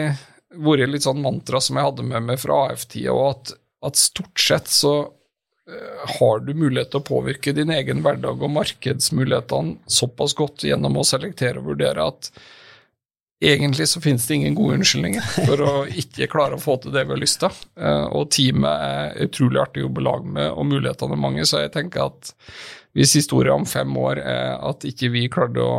vært litt sånn mantra som jeg hadde med meg fra AF-tida, og at, at stort sett så har du mulighet til å påvirke din egen hverdag og markedsmulighetene såpass godt gjennom å selektere og vurdere at egentlig så finnes det ingen gode unnskyldninger for å [LAUGHS] ikke klare å få til det vi har lyst til. Eh, og teamet er utrolig artig å jobbe lag med, og mulighetene er mange, så jeg tenker at hvis historien om fem år er at ikke vi klarte å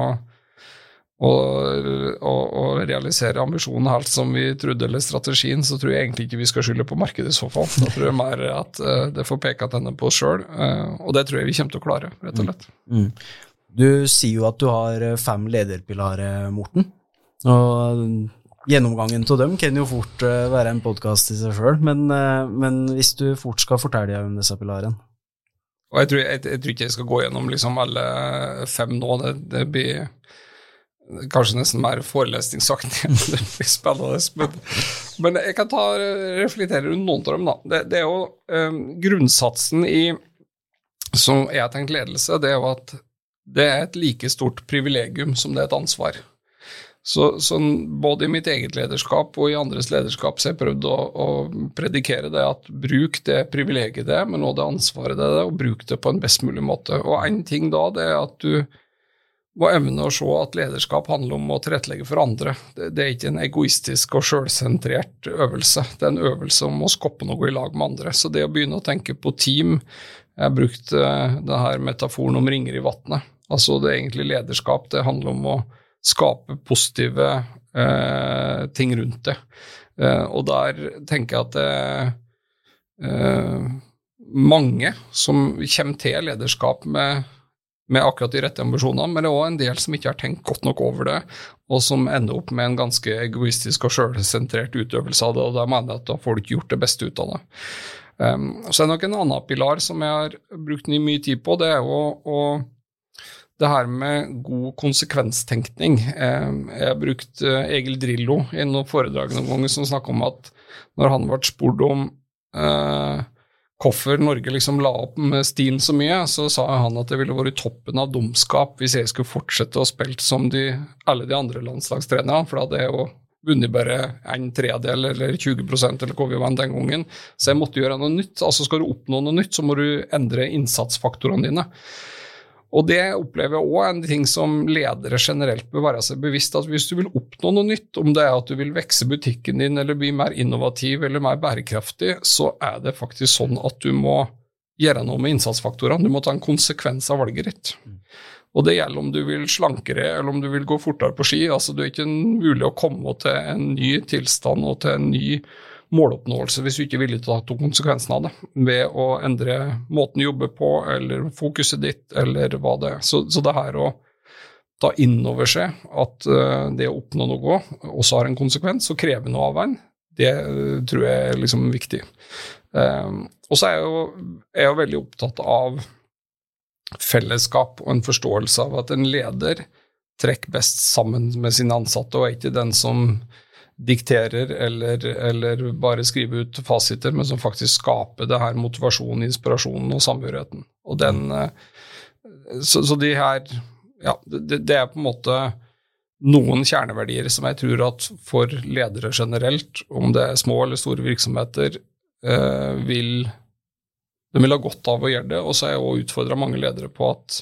og, og, og, realisere ambisjonen helt som vi trodde, eller strategien, så tror jeg egentlig ikke vi skal skylde på markedet i så fall. Da tror jeg mer at uh, det får peke tennene på oss sjøl, uh, og det tror jeg vi kommer til å klare, rett og slett. Mm. Mm. Du sier jo at du har eh, fem lederpilarer, Morten. Og gjennomgangen av dem kan jo fort være en podkast i seg sjøl, men, men, hvis du fort skal fortelle om disse pilarene? Og jeg tror, jeg, jeg tror, ikke jeg skal gå gjennom liksom alle fem nå. det, det blir Kanskje nesten mer forelesningsaktig enn [LAUGHS] det blir spennende. Men, men, jeg kan ta, reflektere rundt noen av dem. da. Det, det er jo um, Grunnsatsen i som jeg har tenkt ledelse, det er jo at det er et like stort privilegium som det er et ansvar. Så, så, både i mitt eget lederskap og i andres lederskap så har jeg prøvd å, å predikere det at bruk det privilegiet det er, men også det ansvaret det er, og bruk det på en best mulig måte. Og én ting da, det er at du må evne å se at lederskap handler om å tilrettelegge for andre. Det, er ikke en egoistisk og sjølsentrert øvelse. Det er en øvelse om å skoppe noe i lag med andre. Så det å begynne å tenke på team Jeg har brukt uh, denne metaforen om ringer i vannet. Altså det er egentlig lederskap. Det handler om å skape positive eh, ting rundt det. Eh, og der tenker jeg at det eh, mange som kommer til lederskap med med akkurat de rette ambisjonene, men det er òg en del som ikke har tenkt godt nok over det, og som ender opp med en ganske egoistisk og sjølsentrert utøvelse av det, og da mener jeg at da får du ikke gjort det beste ut av det. Um, så er det nok en annen pilar som jeg har brukt mye tid på, det er jo å det her med god konsekvenstenkning. Um, jeg har brukt uh, Egil Drillo i noen foredrag noen ganger som snakka om at når han ble spurt om uh, hvorfor Norge liksom la opp med stilen så mye, så sa han at det ville vært toppen av dumskap hvis jeg skulle fortsette å spille som de, alle de andre landslagstrenerne, for da hadde jeg jo vunnet bare en tredel eller 20% eller hvor vi vant den gangen. Så jeg måtte gjøre noe nytt. Altså Skal du oppnå noe nytt, så må du endre innsatsfaktorene dine. Og det opplever jeg òg en ting som ledere generelt bør være seg bevisst at hvis du vil oppnå noe nytt, om det er at du vil vekse butikken din eller bli mer innovativ eller mer bærekraftig, så er det faktisk sånn at du må gjøre noe med innsatsfaktorene. Du må ta en konsekvens av valget ditt. Og det gjelder om du vil slankere eller om du vil gå fortere på ski. altså Det er ikke mulig å komme til en ny tilstand og til en ny måloppnåelse hvis du ikke er villig til å ta konsekvensen av det ved å endre måten du jobber på, eller fokuset ditt, eller hva det er. Så, så det her å ta inn over seg at uh, det å oppnå noe også har en konsekvens, og kreve noe av en, det uh, tror jeg er liksom viktig. Um, og så er jeg, jo, er jeg veldig opptatt av fellesskap og en forståelse av at en leder trekker best sammen med sine ansatte, og er ikke den som dikterer eller, eller, bare skriver ut fasiter, men som faktisk skaper det her motivasjonen, inspirasjonen og samhørigheten. Og den, eh, så, så de her Ja, det, det, er på en måte noen kjerneverdier som jeg tror at for ledere generelt, om det er små eller store virksomheter, eh, vil de vil ha godt av å gjøre det. Og så har jeg òg utfordra mange ledere på at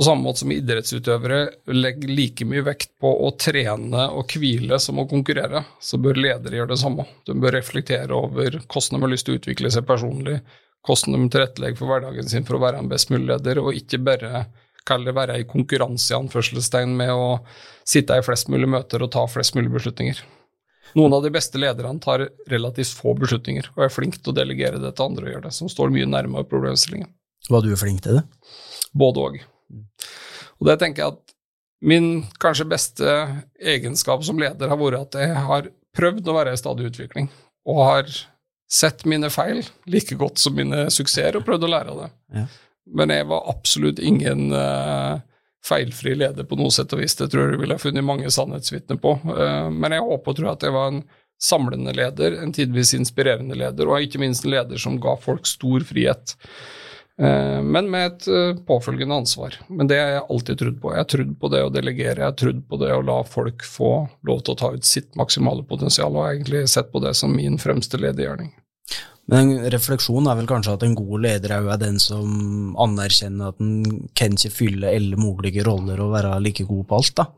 på samme måte som idrettsutøvere legger like mye vekt på å trene og hvile som å konkurrere, så bør ledere gjøre det samme. De bør reflektere over hvordan de har lyst til å utvikle seg personlig, hvordan de tilrettelegger for hverdagen sin for å være en best mulig leder, og ikke bare kalle det være i konkurranse i anførselstegn med å sitte i flest mulig møter og ta flest mulig beslutninger. Noen av de beste lederne tar relativt få beslutninger og er flink til å delegere det til andre og gjøre det, som står mye nærmere problemstillingen. Var du flink til det? Både òg. Og det tenker jeg at min kanskje beste egenskap som leder har vært at jeg har prøvd å være i stadig utvikling, og har sett mine feil like godt som mine suksesser, og prøvd å lære av det. Ja. Men jeg var absolutt ingen uh, feilfri leder på noe sett og vis. Det tror jeg du ville funnet mange sannhetsvitner på. Uh, men jeg håper og tror at jeg var en samlende leder, en tidvis inspirerende leder, og ikke minst en leder som ga folk stor frihet. Eh, men med et eh, påfølgende ansvar. Men det har jeg alltid trodd på. Jeg har trodd på det å delegere, jeg har trodd på det å la folk få lov til å ta ut sitt maksimale potensial, og har egentlig sett på det som min fremste ledergjerning. Men en refleksjon er vel kanskje at en god leder er den som anerkjenner at en kan ikke fylle alle mulige roller og være like god på alt, da?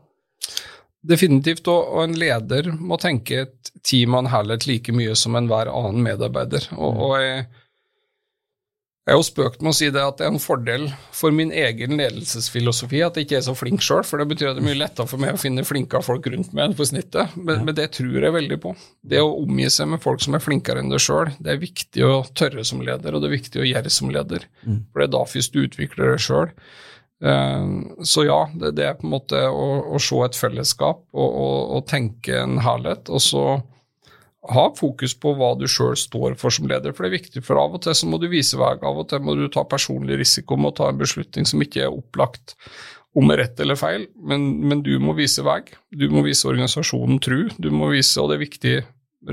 Definitivt, og en leder må tenke et team og en helhet like mye som enhver annen medarbeider. Og, og jeg jeg har jo spøkt med å si det at det er en fordel for min egen ledelsesfilosofi at jeg ikke er så flink sjøl, for det betyr at det er mye lettere for meg å finne flinke folk rundt meg enn på snittet. Men, men, det tror jeg veldig på. Det å omgi seg med folk som er flinkere enn deg sjøl, det er viktig å tørre som leder, og det er viktig å gjøre som leder. Mm. For det er da først du utvikler deg sjøl. Eh, så ja, det, det, er på en måte å, å se et fellesskap og, og, og tenke en herlighet, og så ha fokus på hva du sjøl står for som leder, for det er viktig. For av og til så må du vise vei, av og til må du ta personlig risiko med å ta en beslutning som ikke er opplagt om rett eller feil, men, men du må vise vei. Du må vise organisasjonen tru. Du må vise, og det er viktig,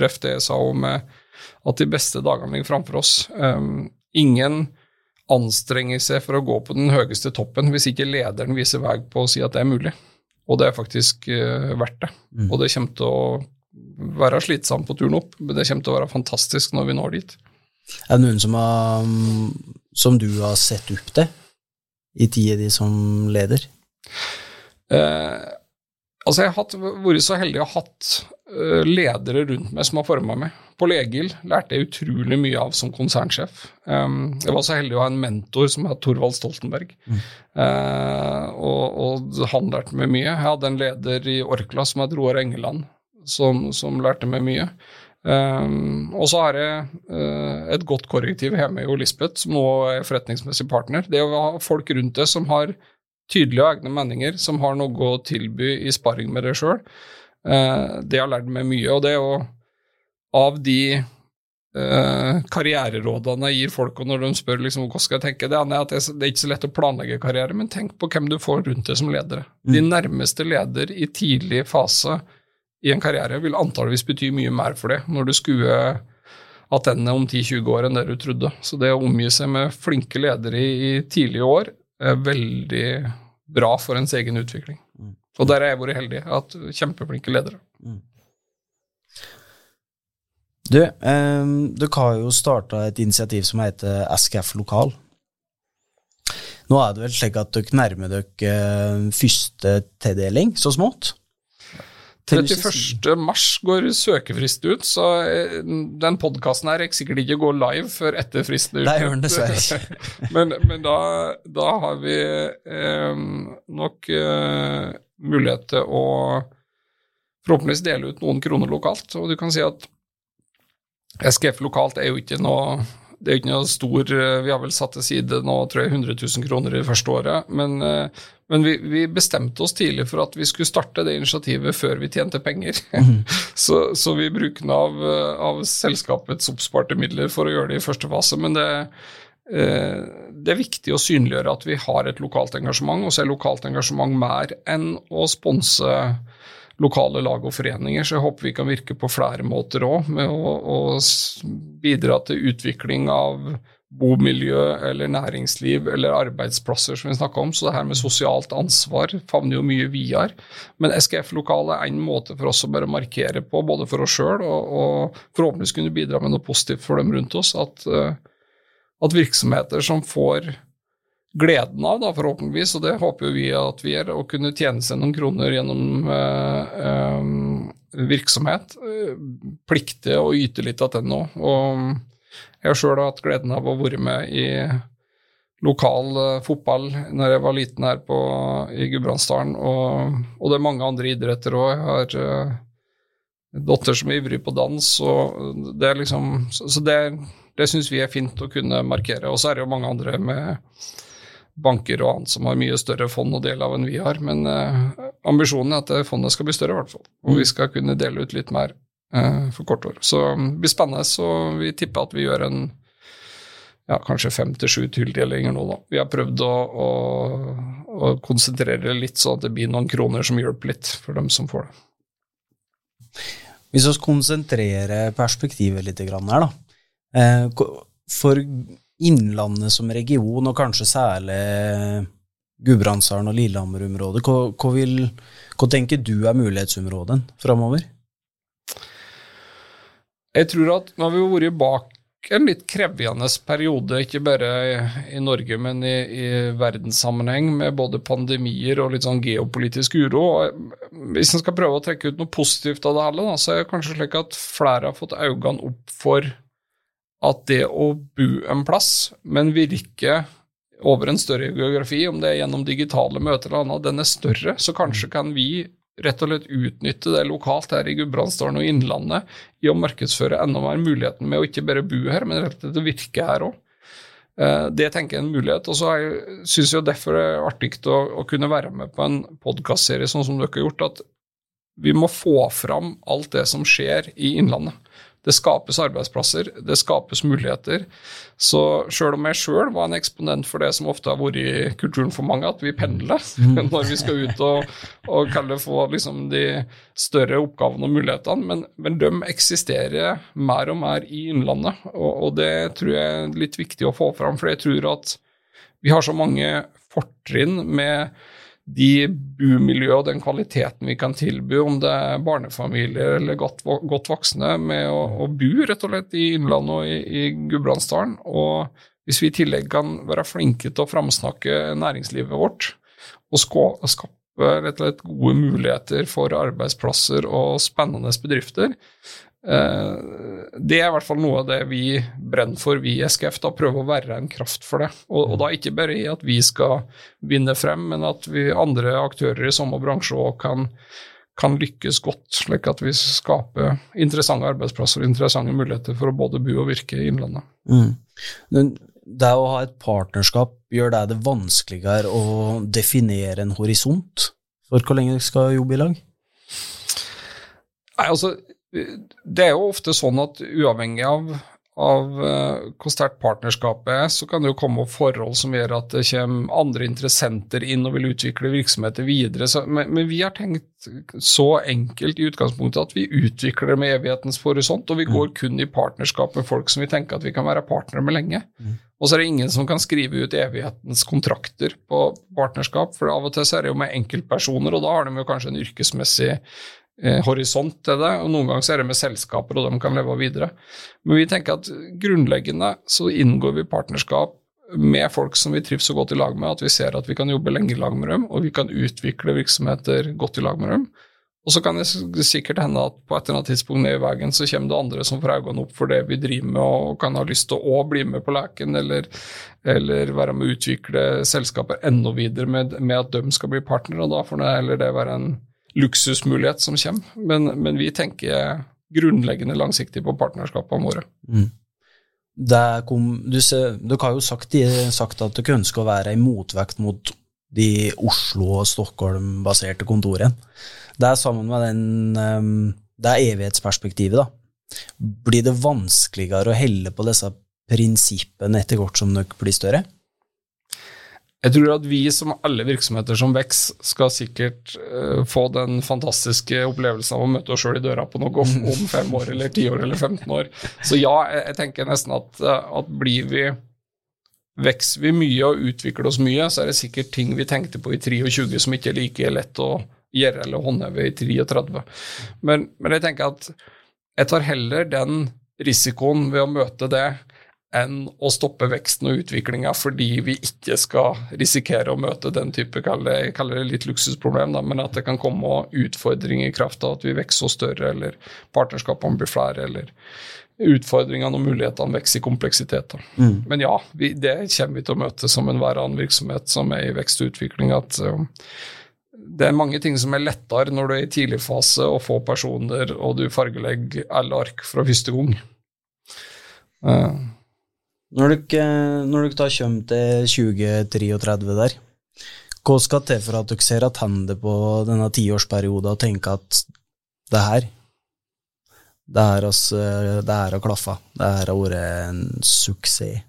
ref det jeg sa om at de beste dagene ligger framfor oss. Um, ingen anstrenger seg for å gå på den høyeste toppen hvis ikke lederen viser vei på å si at det er mulig. Og det er faktisk uh, verdt det. Mm. Og det kommer til å være slitsom på turen opp, men det kommer til å være fantastisk når vi når dit. Er det noen som, har, som du har sett opp til i tida di som leder? Eh, altså, jeg har vært så heldig å ha hatt uh, ledere rundt meg som har forma meg. På Legil lærte jeg utrolig mye av som konsernsjef. Um, jeg var så heldig å ha en mentor som het Torvald Stoltenberg, mm. uh, og, og, han lærte meg mye. Jeg hadde en leder i Orkla som het Roar Engeland, som, som, lærte meg mye. Um, og så har jeg uh, et godt korrektiv hjemme i Lisbeth, som nå er forretningsmessig partner. Det å ha folk rundt deg som har tydelige og egne meninger, som har noe å tilby i sparring med deg sjøl, uh, det har lært meg mye. Og det å av de uh, karriererådene jeg gir folk, og når de spør liksom, hva skal jeg tenke, det er at det er ikke så lett å planlegge karriere, men tenk på hvem du får rundt deg som ledere. Mm. De nærmeste leder i tidlig fase i en karriere vil antageligvis bety mye mer for deg når du skuer attendene om 10-20 år enn det du trodde. Så det å omgi seg med flinke ledere i, tidlige år er veldig bra for ens egen utvikling. Mm. Og der har jeg vært heldig. Jeg har hatt kjempeflinke ledere. Mm. Du, um, dere har jo starta et initiativ som heter SKF Lokal. Nå er det vel slik at dere nærmer dere eh, første tildeling, så smått? 31. mars går søkefrist ut, så eh, den podkasten her rekker sikkert ikke gå live før etter fristen er ute. [LAUGHS] Men, men da, da, har vi eh, nok eh, mulighet til å forhåpentligvis dele ut noen kroner lokalt. Og du kan si at SKF lokalt er jo ikke noe det er ikke noe stor eh, Vi har vel satt til side nå tror jeg 100 000 kroner i det første året, men, eh, men vi, vi, bestemte oss tidlig for at vi skulle starte det initiativet før vi tjente penger. Mm. [LAUGHS] så, så, vi bruker av, av, selskapets oppsparte midler for å gjøre det i første fase. Men det, eh, det er viktig å synliggjøre at vi har et lokalt engasjement, og så er lokalt engasjement mer enn å sponse lokale lag og foreninger. Så jeg håper vi kan virke på flere måter òg, med å, å, bidra til utvikling av bomiljø eller næringsliv eller arbeidsplasser, som vi snakka om. Så det her med sosialt ansvar favner jo mye videre. Men SKF-lokalet er en måte for oss å bare markere på, både for oss sjøl og, og, forhåpentligvis kunne bidra med noe positivt for dem rundt oss. At, eh, at virksomheter som får gleden av, da, forhåpentligvis, og det håper vi at vi gjør, å kunne tjene seg noen kroner gjennom eh, eh, virksomhet, Plikte å yte litt av den nå. Og jeg har sjøl hatt gleden av å være med i lokal eh, fotball når jeg var liten her på, i Gudbrandsdalen, og, og, det er mange andre idretter òg. Jeg har uh, datter som er ivrig på dans, og det er liksom Så det, det syns vi er fint å kunne markere. Og så er det jo mange andre med banker og annet som har mye større fond å dele av enn vi har. Men eh, ambisjonen er at fondet skal bli større, i hvert fall. Og vi skal kunne dele ut litt mer Eh, for kort år. Så det blir spennende. Så vi tipper at vi gjør en ja, kanskje fem til sju tildelinger nå, da. Vi har prøvd å, å, å, konsentrere litt, sånn at det blir noen kroner som hjelper litt for dem som får det. Hvis vi konsentrerer perspektivet litt her, da. Eh, for Innlandet som region, og kanskje særlig Gudbrandsdalen og Lillehammer-området, hva, hva, hva, tenker du er mulighetsområden framover? Jeg tror at nå har vi vært bak en litt krevende periode, ikke bare i Norge, men i, i verdenssammenheng, med både pandemier og litt sånn geopolitisk uro. Hvis en skal prøve å trekke ut noe positivt av det hele, da, så er det kanskje slik at flere har fått øynene opp for at det å bo en plass, men virke over en større geografi, om det er gjennom digitale møter eller annet, den er større. Så kanskje kan vi rett og slett utnytte det lokalt her i Gudbrandsdalen og Innlandet i å markedsføre enda mer muligheten med å ikke bare bo her, men rett og slett virke her òg. Eh, det tenker jeg er en mulighet. Og så syns jeg derfor det er artig å, å, kunne være med på en podkastserie sånn som dere har gjort, at vi må få fram alt det som skjer i Innlandet. Det skapes arbeidsplasser, det skapes muligheter. Så sjøl om jeg sjøl var en eksponent for det som ofte har vært i kulturen for mange, at vi pendler mm. [LAUGHS] når vi skal ut og, og kalle det få liksom de større oppgavene og mulighetene, men, men, de eksisterer mer og mer i Innlandet. Og, og det tror jeg er litt viktig å få fram, for jeg tror at vi har så mange fortrinn med de bomiljøet og den kvaliteten vi kan tilby, om det er barnefamilier eller godt, godt voksne, med å, å, bo rett og slett i Innlandet og i, i Gudbrandsdalen. Og hvis vi i tillegg kan være flinke til å framsnakke næringslivet vårt og skape rett og slett gode muligheter for arbeidsplasser og spennende bedrifter, det er i hvert fall noe av det vi brenner for, vi i SKF. da Prøve å være en kraft for det. Og, og, da ikke bare i at vi skal vinne frem, men at vi andre aktører i samme bransje òg kan, kan lykkes godt, slik at vi skaper interessante arbeidsplasser og interessante muligheter for å både bo og virke i Innlandet. Mm. Men det å ha et partnerskap, gjør det det vanskeligere å definere en horisont for hvor lenge dere skal jobbe i lag? Nei, altså, det er jo ofte sånn at uavhengig av av uh, hvor sterkt partnerskapet er, så kan det jo komme opp forhold som gjør at det kommer andre interessenter inn og vil utvikle virksomheter videre. Så, men, men, vi har tenkt så enkelt i utgangspunktet at vi utvikler det med evighetens horisont, og vi mm. går kun i partnerskap med folk som vi tenker at vi kan være partnere med lenge. Mm. Og så er det ingen som kan skrive ut evighetens kontrakter på partnerskap, for av og til så er det jo med enkeltpersoner, og da har de jo kanskje en yrkesmessig eh, horisont til det, og noen ganger så er det med selskaper, og de kan leve videre. Men vi tenker at grunnleggende så inngår vi partnerskap med folk som vi trives så godt i lag med, at vi ser at vi kan jobbe lenge i lag med dem, og vi kan utvikle virksomheter godt i lag med dem. Og så kan det sikkert hende at på et eller annet tidspunkt ned i veien så kommer det andre som får øynene opp for det vi driver med, og kan ha lyst til å bli med på leken, eller, eller være med å utvikle selskaper enda videre med, med, at de skal bli partnere, og da får det heller det være en luksusmulighet som kommer. Men, men vi tenker grunnleggende langsiktig på partnerskapene våre. Mm. Kom, du ser, dere har jo sagt, sagt, at dere ønsker å være i motvekt mot de Oslo- og Stockholm-baserte kontorene. Det er sammen med den, ehm, det er evighetsperspektivet, da. Blir det vanskeligere å helle på disse prinsippene etter hvert som dere blir større? Jeg tror at vi som alle virksomheter som vokser, skal sikkert uh, få den fantastiske opplevelsen av å møte oss sjøl i døra på noe [LAUGHS] om, fem år eller ti år eller 15 år. Så ja, jeg, jeg tenker nesten at, eh, at blir vi Vokser vi mye og utvikler oss mye, så er det sikkert ting vi tenkte på i 23 som ikke er like lett å gjøre eller håndheve i 33. Men, men jeg tenker at jeg tar heller den risikoen ved å møte det enn å stoppe veksten og utviklinga fordi vi ikke skal risikere å møte den type, jeg kaller det litt luksusproblem, da, men at det kan komme utfordringer i kraft av at vi vokser større, eller partnerskapene blir flere, eller utfordringene og mulighetene vokser i kompleksitet. Mm. Men ja, vi, det kommer vi til å møte som enhver annen virksomhet som er i vekst og utvikling. at uh, det er mange ting som er lettere når du er i tidlig fase og få personer, og du fargelegger alle ark fra første gang. Uh, når dere, når dere da kommer til 2033 der, hva skal til for at dere ser tilbake på denne tiårsperioden og tenker at det her det her, har klaffa. Det her har vært en suksess.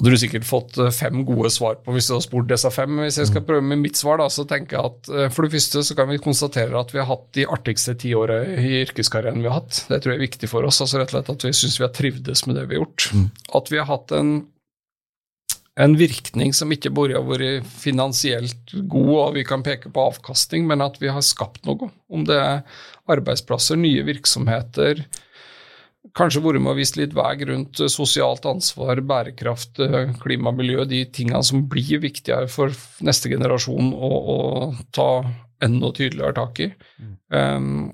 Hadde du sikkert fått eh, fem gode svar på hvis du hadde spurt disse fem. Hvis jeg skal mm. prøve med mitt svar, da, så tenker jeg at eh, for det første så kan vi konstatere at vi har hatt de artigste ti åra i yrkeskarrieren vi har hatt. Det tror jeg er viktig for oss. altså rett og slett At vi syns vi har trivdes med det vi har gjort. Mm. At vi har hatt en, en virkning som ikke bare har vært finansielt god, og vi kan peke på avkastning, men at vi har skapt noe. Om det er arbeidsplasser, nye virksomheter, kanskje vært med og vist litt vei rundt eh, sosialt ansvar, bærekraft, eh, klima, miljø, de tingene som blir viktigere for neste generasjon å, å ta enda tydeligere tak i. Um,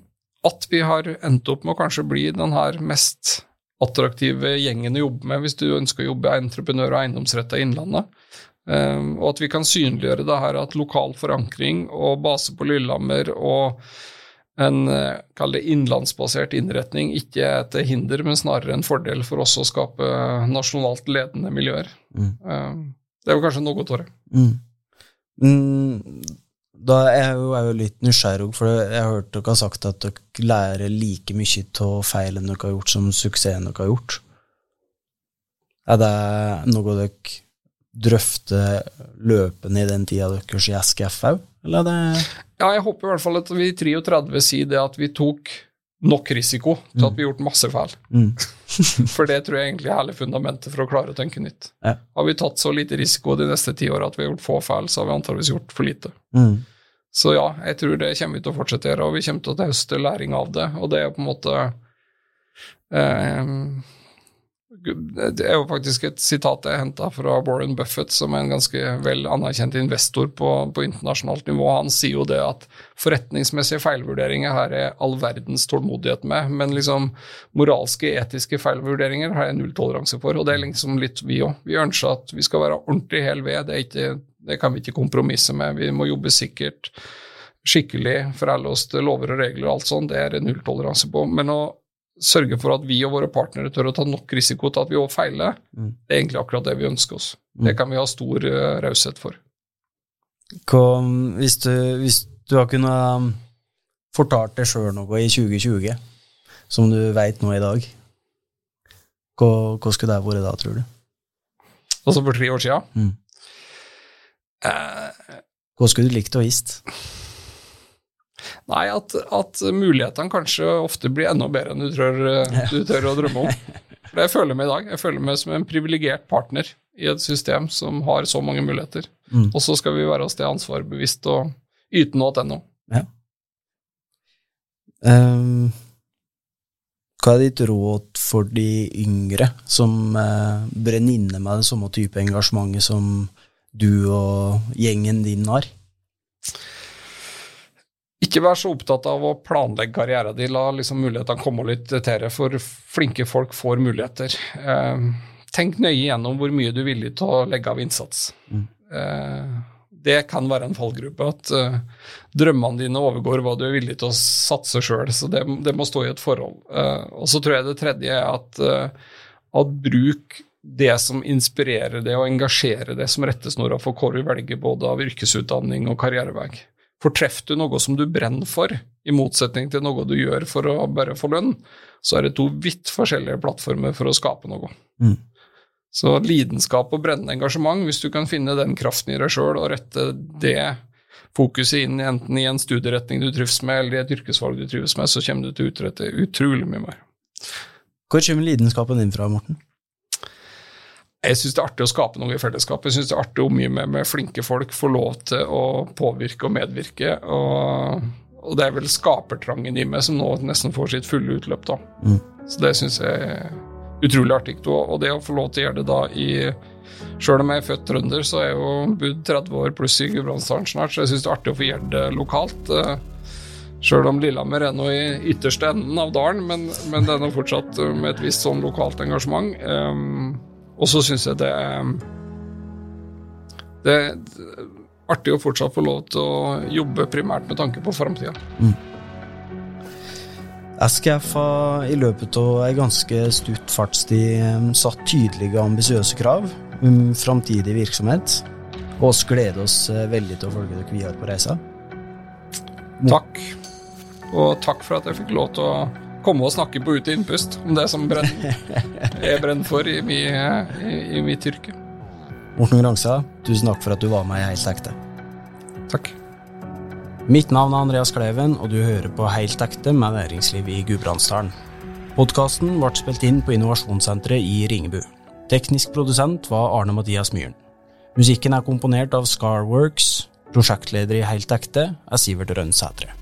at vi har endt opp med å kanskje bli den her mest attraktive gjengen å jobbe med hvis du ønsker å jobbe entreprenør- og eiendomsretta i Innlandet. Um, og at vi kan synliggjøre det her at lokal forankring og base på Lillehammer og en eh, kall det innlandsbasert innretning ikke er til hinder, men snarere en fordel for oss å skape nasjonalt ledende miljøer. Mm. Eh, det er jo kanskje noe, Tore. Mm. Mm, da er jeg jo, er jo litt nysgjerrig, for jeg har hørt dere har sagt at dere lærer like mye av feilene dere har gjort, som suksessen dere har gjort. Er det noe dere drøfter løpende i den tida deres i SKF òg? Eller er det Ja, jeg håper i hvert fall at vi i 33 sier det at vi tok nok risiko til at vi har gjort masse feil. Mm. [LAUGHS] for det tror jeg egentlig er hele fundamentet for å klare å tenke nytt. Ja. Har vi tatt så lite risiko de neste ti åra at vi har gjort få feil, så har vi antageligvis gjort for lite. Mm. Så ja, jeg tror det kommer vi til å fortsette å gjøre, og vi kommer til å høste læring av det. Og det er på en måte eh, det er jo faktisk et sitat jeg henta fra Warren Buffett, som er en ganske vel anerkjent investor på, på, internasjonalt nivå. Han sier jo det at forretningsmessige feilvurderinger her er all verdens tålmodighet med, men liksom moralske, etiske feilvurderinger har jeg null toleranse for, og det er liksom litt vi òg. Vi ønsker at vi skal være ordentlig hel ved. Det, ikke, det kan vi ikke kompromisse med. Vi må jobbe sikkert skikkelig, forholde oss til lover og regler og alt sånt, det er det nulltoleranse på. Men å sørge for at vi og våre partnere tør å ta nok risiko til at vi òg feiler, Mm. det er egentlig akkurat det vi ønsker oss. Mm. Det kan vi ha stor uh, raushet for. Kom, hvis, du, hvis du har kunnet um, fortalt deg sjøl noe i 2020 som du veit nå i dag, hva, hva skulle det vært da, tror du? Altså for tre år sia. Mm. Eh, Hva skulle du likt å visst? Nei, at, at mulighetene kanskje ofte blir enda bedre enn du tør, eh, du tør å drømme om. For det jeg føler meg i dag. Jeg føler meg som en privilegert partner i et system som har så mange muligheter. Mm. Og så skal vi være oss det ansvaret bevisst og yte noe til ennå. Um, hva er ditt råd for de yngre som uh, brenner inne med det samme type engasjementet som du og gjengen din har? Ikke vær så opptatt av å planlegge karrieren din, la liksom mulighetene komme litt til deg, for flinke folk får muligheter. Eh, tenk nøye gjennom hvor mye du er villig til å legge av innsats. Mm. Eh, det kan være en fallgruppe, at eh, drømmene dine overgår hva du er villig til å satse sjøl, så det, det, må stå i et forhold. Eh, og så tror jeg det tredje er at, eh, at bruk det som inspirerer det, og engasjerer det som rettesnora for hva du velger både av yrkesutdanning og karrierevei. For treffer du noe som du brenner for, i motsetning til noe du gjør for å bare få lønn, så er det to vidt forskjellige plattformer for å skape noe. Mm. Så lidenskap og brennende engasjement, hvis du kan finne den kraften i deg sjøl og rette det fokuset inn enten i en studieretning du trives med, eller i et yrkesvalg du trives med, så kommer du til å utrette utrolig mye mer. Hvor kommer lidenskapen din fra, Morten? Jeg syns det er artig å skape noe i fellesskap. Jeg syns det er artig å omgi meg med flinke folk, få lov til å påvirke og medvirke. Og, og det er vel skapertrangen i meg som nå nesten får sitt fulle utløp, da. Mm. Så det syns jeg er utrolig artig. Og, det å få lov til å gjøre det da i Sjøl om jeg er født trønder, så er jeg jo bodd 30 år pluss i Gudbrandsdalen snart, så jeg syns det er artig å få gjøre det lokalt. Sjøl om Lillehammer er nå i ytterste enden av dalen, men, men det er nå fortsatt med et visst sånn lokalt engasjement. Um, og så syns jeg det er Det er artig å fortsatt få lov til å jobbe primært med tanke på framtida. SKF har i løpet av ei ganske stutt fartstid um, satt tydelige ambisiøse krav om framtidig virksomhet, og oss gleder oss uh, veldig til å følge dere videre på reisa. Takk. Og takk for at jeg fikk lov til å komme og snakke på Ut i innpust om det som brenner. [LAUGHS] jeg brenner for i, mi, i, i mitt yrke. Morten Grangsa, tusen takk for at du var med i Helt ekte. Takk. Mitt navn er Andreas Kleven, og du hører på Helt ekte med næringsliv i Gudbrandsdalen. Podkasten ble spilt inn på Innovasjonssenteret i Ringebu. Teknisk produsent var Arne Mathias Myhren. Musikken er komponert av Scarworks. Prosjektleder i Helt ekte er Sivert Rønnsætre.